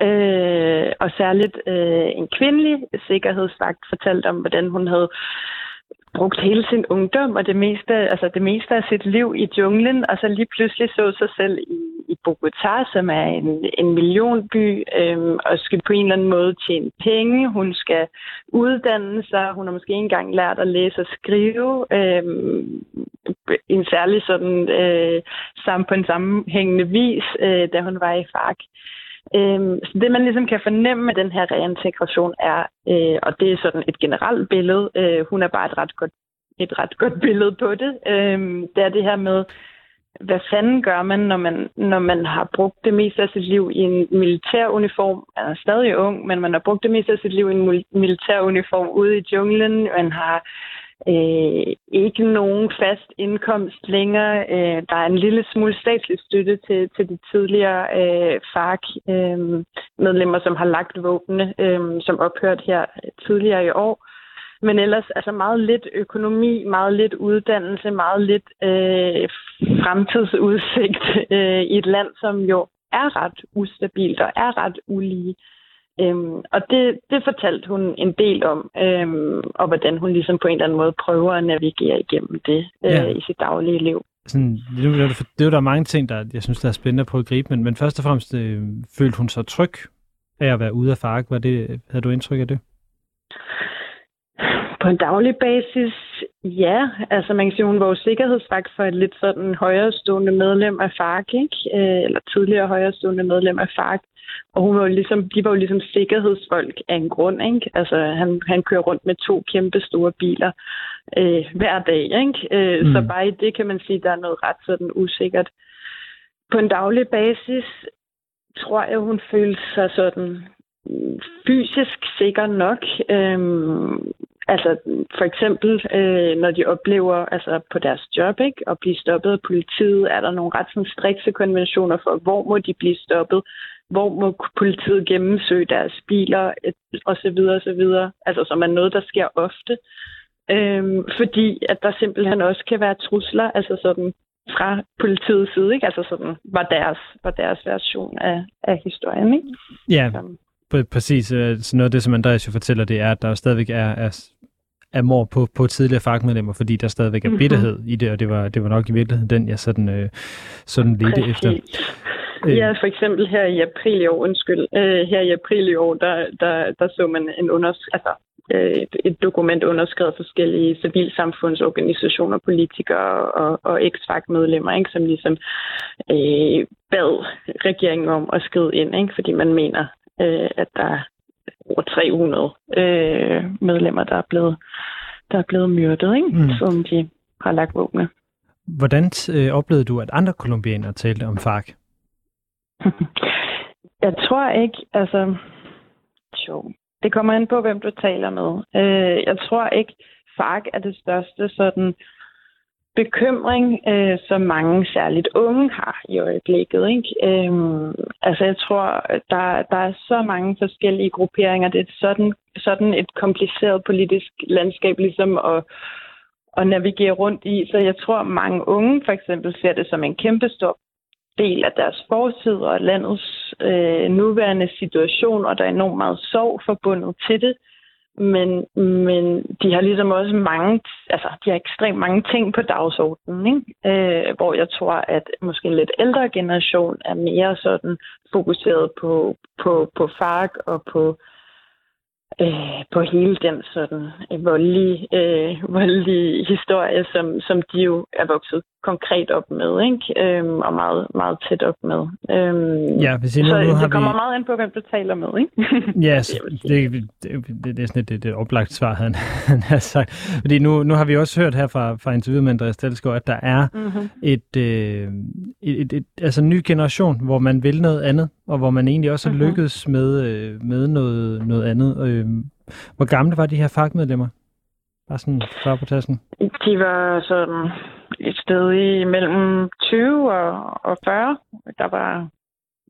Øh, og særligt øh, en kvindelig sikkerhedsvagt fortalte om, hvordan hun havde brugt hele sin ungdom og det meste, altså det meste af sit liv i junglen, og så lige pludselig så sig selv i, i Bogotá, som er en, en millionby, øhm, og skal på en eller anden måde tjene penge. Hun skal uddanne sig. Hun har måske engang lært at læse og skrive. Øhm, en særlig sådan øh, sammen på en sammenhængende vis, øh, da hun var i FARC. Øhm, så det, man ligesom kan fornemme med den her reintegration er, øh, og det er sådan et generelt billede, øh, hun er bare et ret godt, et ret godt billede på det, øh, det er det her med, hvad fanden gør man, når man, når man har brugt det meste af sit liv i en militær uniform? Man er stadig ung, men man har brugt det meste af sit liv i en militær uniform ude i junglen. Man har øh, ikke nogen fast indkomst længere. Øh, der er en lille smule statslig støtte til, til de tidligere øh, FARC-medlemmer, øh, som har lagt våbne, øh, som ophørt her tidligere i år. Men ellers altså meget lidt økonomi, meget lidt uddannelse, meget lidt øh, fremtidsudsigt øh, i et land, som jo er ret ustabilt og er ret ulige. Øhm, og det, det fortalte hun en del om, øhm, og hvordan hun ligesom på en eller anden måde prøver at navigere igennem det øh, ja. i sit daglige liv. Sådan, det, er, det er jo der er mange ting, der jeg synes, der er spændende på at gribe, men, men først og fremmest øh, følte hun sig tryg af at være ude af FARC. Var det, havde du indtryk af det? På en daglig basis, ja. Altså man kan sige, hun var jo sikkerhedsvagt for et lidt sådan højrestående medlem af FARC, ikke? Øh, eller tidligere højrestående medlem af FARC. Og hun var jo ligesom, de var jo ligesom sikkerhedsfolk af en grund, ikke? Altså, han, han kører rundt med to kæmpe store biler øh, hver dag, ikke? Øh, mm. Så bare i det kan man sige, at der er noget ret sådan usikkert. På en daglig basis tror jeg, hun følte sig sådan fysisk sikker nok. Øhm, altså for eksempel, øh, når de oplever altså på deres job ikke, at blive stoppet af politiet, er der nogle ret sådan, strikse konventioner for, hvor må de blive stoppet, hvor må politiet gennemsøge deres biler, og så videre, og så videre. Altså, som er noget, der sker ofte. Øhm, fordi at der simpelthen også kan være trusler, altså sådan fra politiets side, ikke? Altså sådan var deres, var deres version af, af historien, ikke? Ja, så. præcis. Øh, så noget af det, som Andreas jo fortæller, det er, at der stadigvæk er, er er mor på, på tidligere fagmedlemmer, fordi der stadigvæk er mhm. bitterhed mm-hmm. i det, og det var, det var nok i virkeligheden den, jeg sådan, øh, sådan ledte efter. Øh. Ja, for eksempel her i april i år, undskyld, øh, her i april i år, der, der, der så man en unders altså, øh, et, dokument underskrevet forskellige civilsamfundsorganisationer, politikere og, og eks-fagmedlemmer, ikke, som ligesom øh, bad regeringen om at skrive ind, ikke, fordi man mener, øh, at der er over 300 øh, medlemmer, der er blevet, der er blevet myrdet, ikke, mm. som de har lagt våbne. Hvordan øh, oplevede du, at andre kolumbianere talte om FARC? (laughs) Jeg tror ikke, altså... Jo, det kommer an på, hvem du taler med. Øh, jeg tror ikke, FARC er det største sådan bekymring, øh, som mange særligt unge har i øjeblikket. Ikke? Øhm, altså jeg tror, der, der er så mange forskellige grupperinger. Det er sådan, sådan et kompliceret politisk landskab ligesom at, at navigere rundt i. Så jeg tror, mange unge for eksempel ser det som en kæmpe stor del af deres fortid og landets øh, nuværende situation, og der er enormt meget sorg forbundet til det. Men, men de har ligesom også mange, altså de har ekstremt mange ting på dagsordenen, ikke? Øh, hvor jeg tror, at måske en lidt ældre generation er mere sådan fokuseret på, på, på FARC og på øh, på hele den sådan øh, voldelige, øh, voldelige historie, som, som de jo er vokset konkret op med, ikke? Øhm, og meget, meget tæt op med. Øhm, ja, hvis I nu, så nu det kommer vi... meget an på, hvem du taler med, ikke? (laughs) ja, yes, det, det, det, det, er sådan et, et, et oplagt svar, han, (laughs) han har sagt. Fordi nu, nu har vi også hørt her fra, fra interviewet med Andreas Dalsgaard, at der er mm-hmm. et, øh, et, et, et, altså en ny generation, hvor man vil noget andet, og hvor man egentlig også har mm-hmm. lykkedes med, øh, med noget, noget andet. Øh, hvor gamle var de her fagmedlemmer? Bare sådan før på tasken. De var sådan et sted i mellem 20 og, og 40. Der var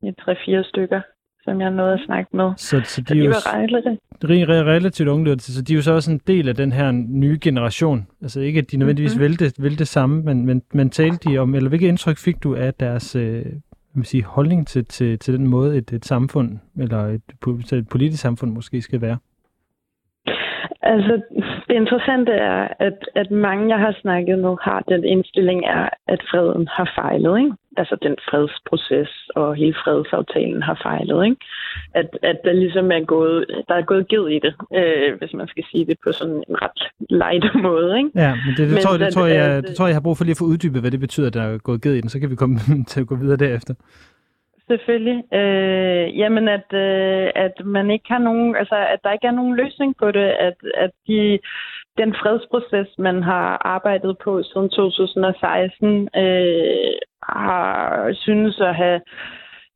et 3-4 stykker, som jeg nåede at snakke med. Så, så de, så de jo var relativt, relativt unge, så de er jo så også en del af den her nye generation. Altså ikke, at de nødvendigvis mm-hmm. vil, det, vil det samme, men, men, men talte de om, eller hvilket indtryk fik du af deres øh, vil sige, holdning til, til, til den måde, et, et samfund, eller et, et politisk samfund måske skal være? Altså, det interessante er, at, at mange, jeg har snakket med, har den indstilling er, at freden har fejlet. Ikke? Altså den fredsproces og hele fredsaftalen har fejlet. Ikke? At, at der ligesom er gået, der er gået givet i det, øh, hvis man skal sige det på sådan en ret light (laughs) måde. Ikke? Ja, men det, det, men tror, det, tror jeg, det tror jeg, jeg har brug for lige at få uddybet, hvad det betyder, at der er gået givet i den. Så kan vi komme (laughs) til at gå videre derefter. Selvfølgelig. Øh, jamen, at, øh, at man ikke har nogen, altså, at der ikke er nogen løsning på det, at, at de, den fredsproces, man har arbejdet på siden 2016, øh, har synes at have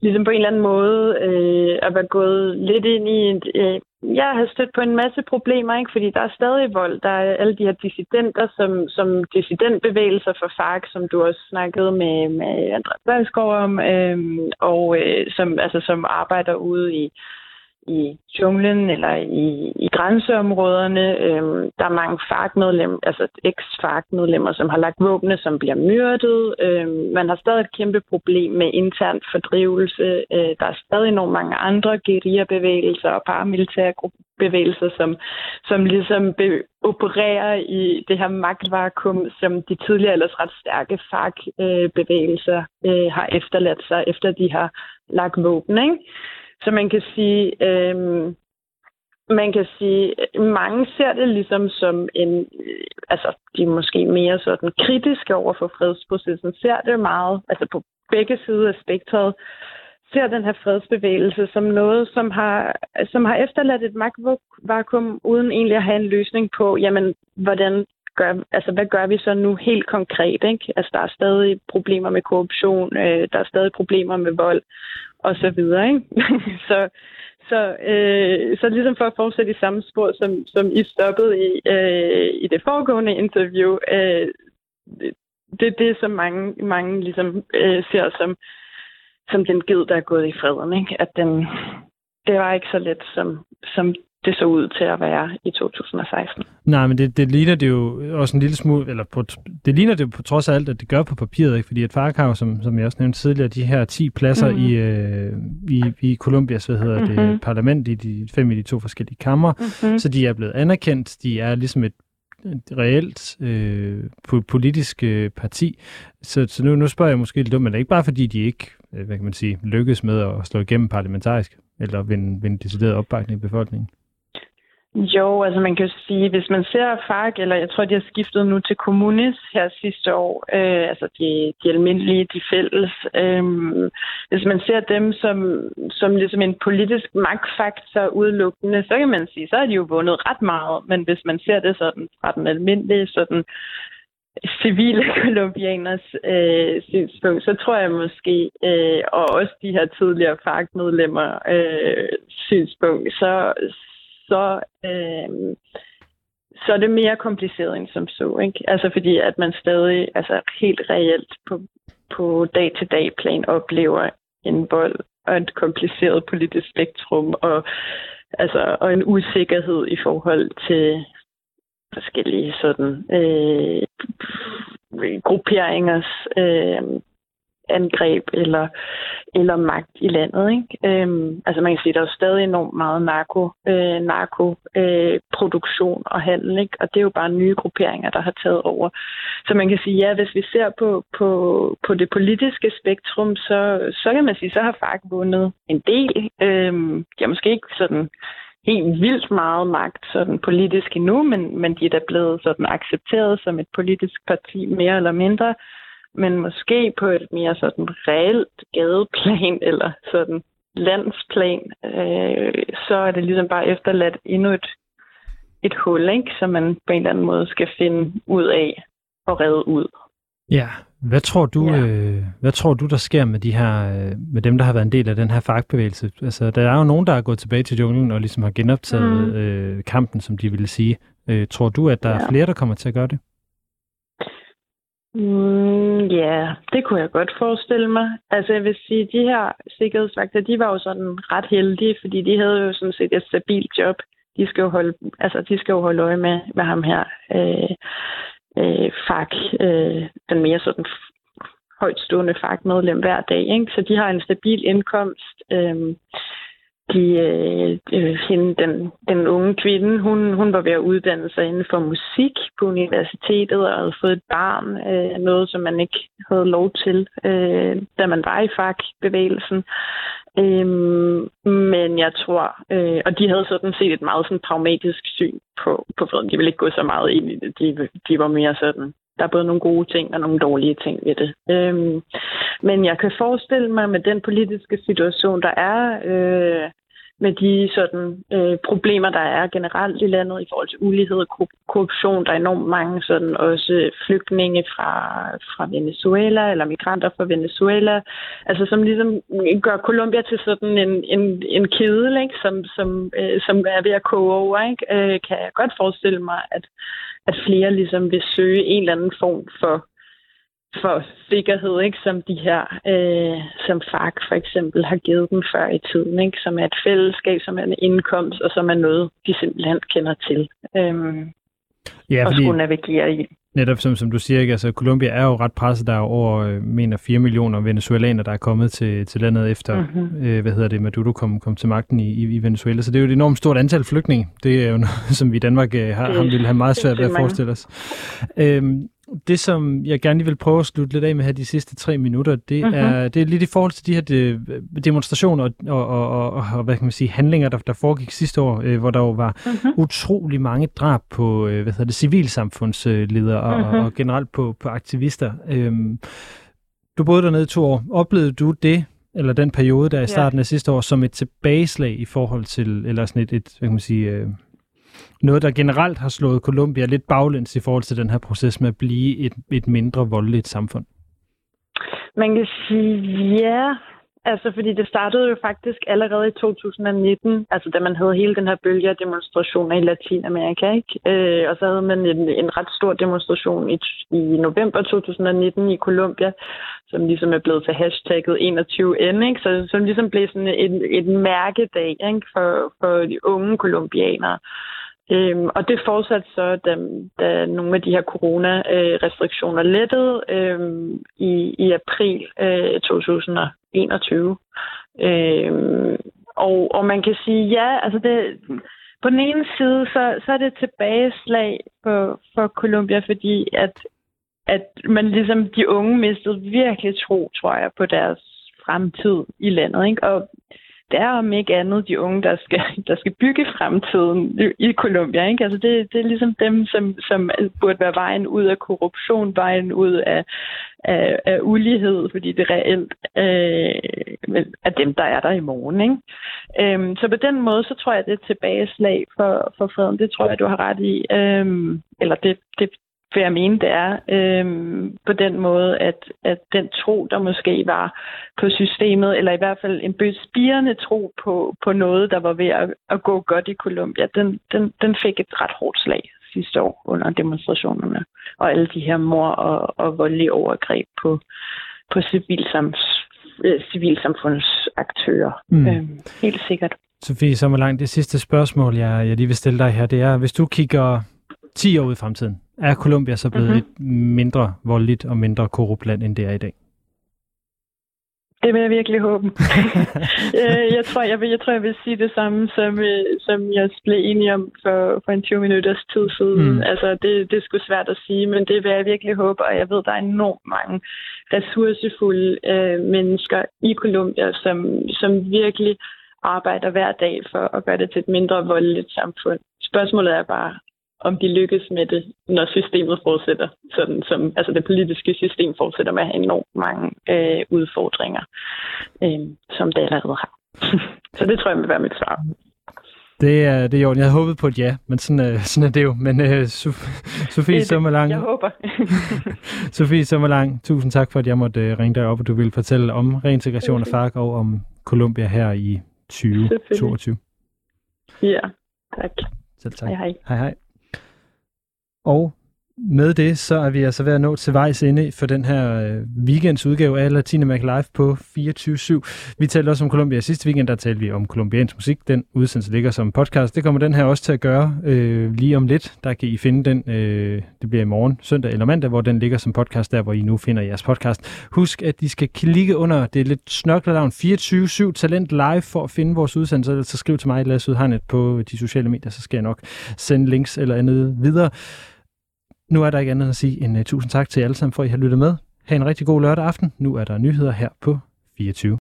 ligesom på en eller anden måde øh, at være gået lidt ind i et, øh, jeg har stødt på en masse problemer, ikke? fordi der er stadig vold. Der er alle de her dissidenter, som, som dissidentbevægelser for FARC, som du også snakkede med, med André Valsgaard om, øh, og øh, som, altså, som arbejder ude i, i junglen eller i, i grænseområderne. Øhm, der er mange FARC-medlemmer, altså eks-FARC-medlemmer, som har lagt våbne, som bliver myrdet. Øhm, man har stadig et kæmpe problem med intern fordrivelse. Øh, der er stadig nogle mange andre guerillabevægelser og paramilitære bevægelser, som, som ligesom be- opererer i det her magtvakuum, som de tidligere ellers ret stærke FARC-bevægelser øh, øh, har efterladt sig, efter de har lagt våben. Ikke? Så man kan sige, øh, man kan sige, mange ser det ligesom som en, øh, altså de er måske mere sådan kritiske over for fredsprocessen, ser det meget, altså på begge sider af spektret, ser den her fredsbevægelse som noget, som har, som har efterladt et magtvakuum, uden egentlig at have en løsning på, jamen, hvordan gør, altså, hvad gør vi så nu helt konkret? Ikke? Altså, der er stadig problemer med korruption, øh, der er stadig problemer med vold, og så videre. Ikke? (laughs) så, Så, øh, så ligesom for at fortsætte i samme spor, som, som I stoppede i, øh, i det foregående interview, øh, det er det, som mange, mange ligesom, øh, ser som, som den ged, der er gået i freden. Ikke? At den, det var ikke så let, som, som det så ud til at være i 2016. Nej, men det, det ligner det jo også en lille smule, eller på, det ligner det jo på trods af alt, at det gør på papiret, ikke? fordi at FARC har som, som jeg også nævnte tidligere, de her 10 pladser mm-hmm. i, øh, i, i Colombias, hvad hedder mm-hmm. det, parlament, i de fem i de to forskellige kammer, mm-hmm. så de er blevet anerkendt, de er ligesom et et reelt øh, politisk øh, parti. Så, så nu, nu spørger jeg måske lidt dumt, men det er ikke bare fordi, de ikke øh, hvad kan man sige, lykkes med at slå igennem parlamentarisk, eller vinde, vinde decideret opbakning i befolkningen? Jo, altså man kan jo sige, hvis man ser FARC, eller jeg tror, de har skiftet nu til Kommunis her sidste år, øh, altså de, de almindelige, de fælles. Øh, hvis man ser dem som, som ligesom en politisk magtfaktor udelukkende, så kan man sige, så har de jo vundet ret meget. Men hvis man ser det sådan fra den almindelige, sådan civile (laughs) kolumbianers øh, synspunkt, så tror jeg måske, øh, og også de her tidligere FARC-medlemmer øh, synspunkt, så, så, øh, så er det mere kompliceret end som så. Ikke? Altså fordi, at man stadig altså helt reelt på, på dag-til-dag plan oplever en vold og et kompliceret politisk spektrum og, altså, og en usikkerhed i forhold til forskellige sådan øh, grupperingers øh, angreb eller, eller magt i landet. Ikke? Øhm, altså man kan sige, at der er stadig enormt meget narko, øh, narkoproduktion øh, og handel, ikke? og det er jo bare nye grupperinger, der har taget over. Så man kan sige, ja, hvis vi ser på, på, på det politiske spektrum, så, så kan man sige, så har FARC vundet en del. Øhm, de har måske ikke sådan helt vildt meget magt sådan politisk endnu, men, men de er da blevet sådan accepteret som et politisk parti mere eller mindre men måske på et mere sådan reelt gadeplan (laughs) eller sådan landsplan, øh, så er det ligesom bare efterladt endnu et, et hul, ikke? som man på en eller anden måde skal finde ud af og redde ud. Ja, hvad tror du, ja. øh, hvad tror du der sker med de her, øh, med dem, der har været en del af den her fagbevægelse? Altså, der er jo nogen, der er gået tilbage til junglen og ligesom har genoptaget mm. øh, kampen, som de ville sige. Øh, tror du, at der ja. er flere, der kommer til at gøre det? Mm, ja, yeah, det kunne jeg godt forestille mig. Altså jeg vil sige, de her sikkerhedsvagter, de var jo sådan ret heldige, fordi de havde jo sådan set et stabilt job. De skal jo holde, altså, de skal jo holde øje med, med ham her, øh, øh, fag, øh, den mere sådan højtstående fagmedlem hver dag. Ikke? Så de har en stabil indkomst. Øh, de, øh, øh, hende, den, den unge kvinde, hun, hun var ved at uddanne sig inden for musik på universitetet og havde fået et barn, øh, noget som man ikke havde lov til, øh, da man var i fagbevægelsen. Øhm, men jeg tror, øh, og de havde sådan set et meget sådan pragmatisk syn på, på freden. De ville ikke gå så meget ind i det. De, de var mere sådan, der er både nogle gode ting og nogle dårlige ting ved det. Øhm, men jeg kan forestille mig med den politiske situation, der er, øh, med de sådan, øh, problemer, der er generelt i landet i forhold til ulighed og korruption. Der er enormt mange sådan, også flygtninge fra, fra Venezuela, eller migranter fra Venezuela, altså som ligesom gør Colombia til sådan en, en, en kedel, ikke? Som, som, øh, som er ved at koge over. Ikke? Øh, kan jeg godt forestille mig, at, at flere ligesom vil søge en eller anden form for for sikkerhed, ikke? som de her, øh, som FARC for eksempel har givet dem før i tiden, ikke? som er et fællesskab, som er en indkomst, og som er noget, de simpelthen kender til. Øhm, ja, og skulle navigere i. Netop som, som du siger, ikke? Altså, Colombia er jo ret presset. Der er jo over, øh, mener, 4 millioner venezuelaner, der er kommet til, til landet efter, mm-hmm. øh, hvad hedder det, Maduro kom, kom til magten i, i, Venezuela. Så det er jo et enormt stort antal flygtninge. Det er jo noget, (laughs) som vi i Danmark øh, har, det, vil have meget svært ved at forestille os. Øhm, det, som jeg gerne vil prøve at slutte lidt af med her de sidste tre minutter, det, uh-huh. er, det er lidt i forhold til de her de, demonstrationer og, og, og, og, og hvad kan man sige, handlinger, der, der foregik sidste år, øh, hvor der jo var uh-huh. utrolig mange drab på øh, hvad hedder det, civilsamfundsledere og, uh-huh. og generelt på, på aktivister. Øhm, du boede dernede i to år. Oplevede du det, eller den periode der i starten ja. af sidste år, som et tilbageslag i forhold til, eller sådan et, et hvad kan man sige... Øh, noget, der generelt har slået Colombia lidt baglæns i forhold til den her proces med at blive et, et mindre voldeligt samfund? Man kan sige, ja. Altså, fordi det startede jo faktisk allerede i 2019, altså da man havde hele den her bølge af demonstrationer i Latinamerika, ikke? Øh, og så havde man en, en ret stor demonstration i, i november 2019 i Colombia, som ligesom er blevet til hashtagget 21N, ikke? Så, som ligesom blev sådan en, en mærkedag ikke? For, for de unge kolumbianere. Øhm, og det fortsatte så, da, da nogle af de her corona-restriktioner lettede øhm, i, i april øh, 2021. Øhm, og, og man kan sige, ja, altså det, på den ene side, så, så er det tilbageslag for, for Colombia, fordi at, at man ligesom, de unge mistede virkelig tro, tror jeg, på deres fremtid i landet. Ikke? Og det er om ikke andet de unge, der skal, der skal bygge fremtiden i, Colombia. Ikke? Altså det, det er ligesom dem, som, som burde være vejen ud af korruption, vejen ud af, af, af ulighed, fordi det reelt øh, er dem, der er der i morgen. Ikke? Øhm, så på den måde, så tror jeg, det er et tilbageslag for, for freden. Det tror jeg, du har ret i. Øhm, eller det, det, vil jeg mene, det er øhm, på den måde, at, at den tro, der måske var på systemet, eller i hvert fald en bespirende tro på, på noget, der var ved at, at gå godt i Colombia, den, den, den fik et ret hårdt slag sidste år under demonstrationerne, og alle de her mor- og, og voldelige overgreb på, på civilsams, øh, civilsamfundsaktører. Mm. Øhm, helt sikkert. Sofie, så langt det sidste spørgsmål, jeg, jeg lige vil stille dig her, det er, hvis du kigger 10 år ud i fremtiden, er Colombia så blevet mm-hmm. et mindre voldeligt og mindre korrupt land, end det er i dag? Det vil jeg virkelig håbe. (laughs) Øh, jeg, tror, jeg, vil, jeg tror, jeg vil sige det samme, som, øh, som jeg blev enig om for, for en 20 minutters tid siden. Mm. Altså, det, det er sgu svært at sige, men det vil jeg virkelig håbe, og jeg ved, der er enormt mange ressourcefulde øh, mennesker i Colombia, som, som virkelig arbejder hver dag for at gøre det til et mindre voldeligt samfund. Spørgsmålet er bare, om de lykkes med det, når systemet fortsætter, sådan som altså det politiske system fortsætter med at have enormt mange øh, udfordringer, øh, som det allerede har. (laughs) så det tror jeg vil være mit svar. Det er, det er jo, jeg havde håbet på et ja, men sådan, uh, sådan er det jo. Men uh, Sofie Sommerlang... Jeg håber. (laughs) (laughs) Sofie Sommerlang, tusind tak for, at jeg måtte uh, ringe dig op, og du ville fortælle om reintegration af FARC og om Colombia her i 2022. Ja, tak. Selv tak. Hej hej. Hej hej. Og med det, så er vi altså ved at nå til vejs ende for den her øh, weekends udgave af Latinamerika Live på 24-7. Vi talte også om Colombia sidste weekend, der talte vi om kolumbiansk musik. Den udsendelse ligger som podcast. Det kommer den her også til at gøre øh, lige om lidt. Der kan I finde den, øh, det bliver i morgen, søndag eller mandag, hvor den ligger som podcast, der hvor I nu finder jeres podcast. Husk, at I skal klikke under det lidt snørklet navn 24-7 Talent Live for at finde vores udsendelse. Så skriv til mig, Lasse Udhegnet, på de sociale medier, så skal jeg nok sende links eller andet videre. Nu er der ikke andet end at sige en uh, øh, tusind tak til jer alle sammen for, at I har lyttet med. Ha' en rigtig god lørdag aften. Nu er der nyheder her på 24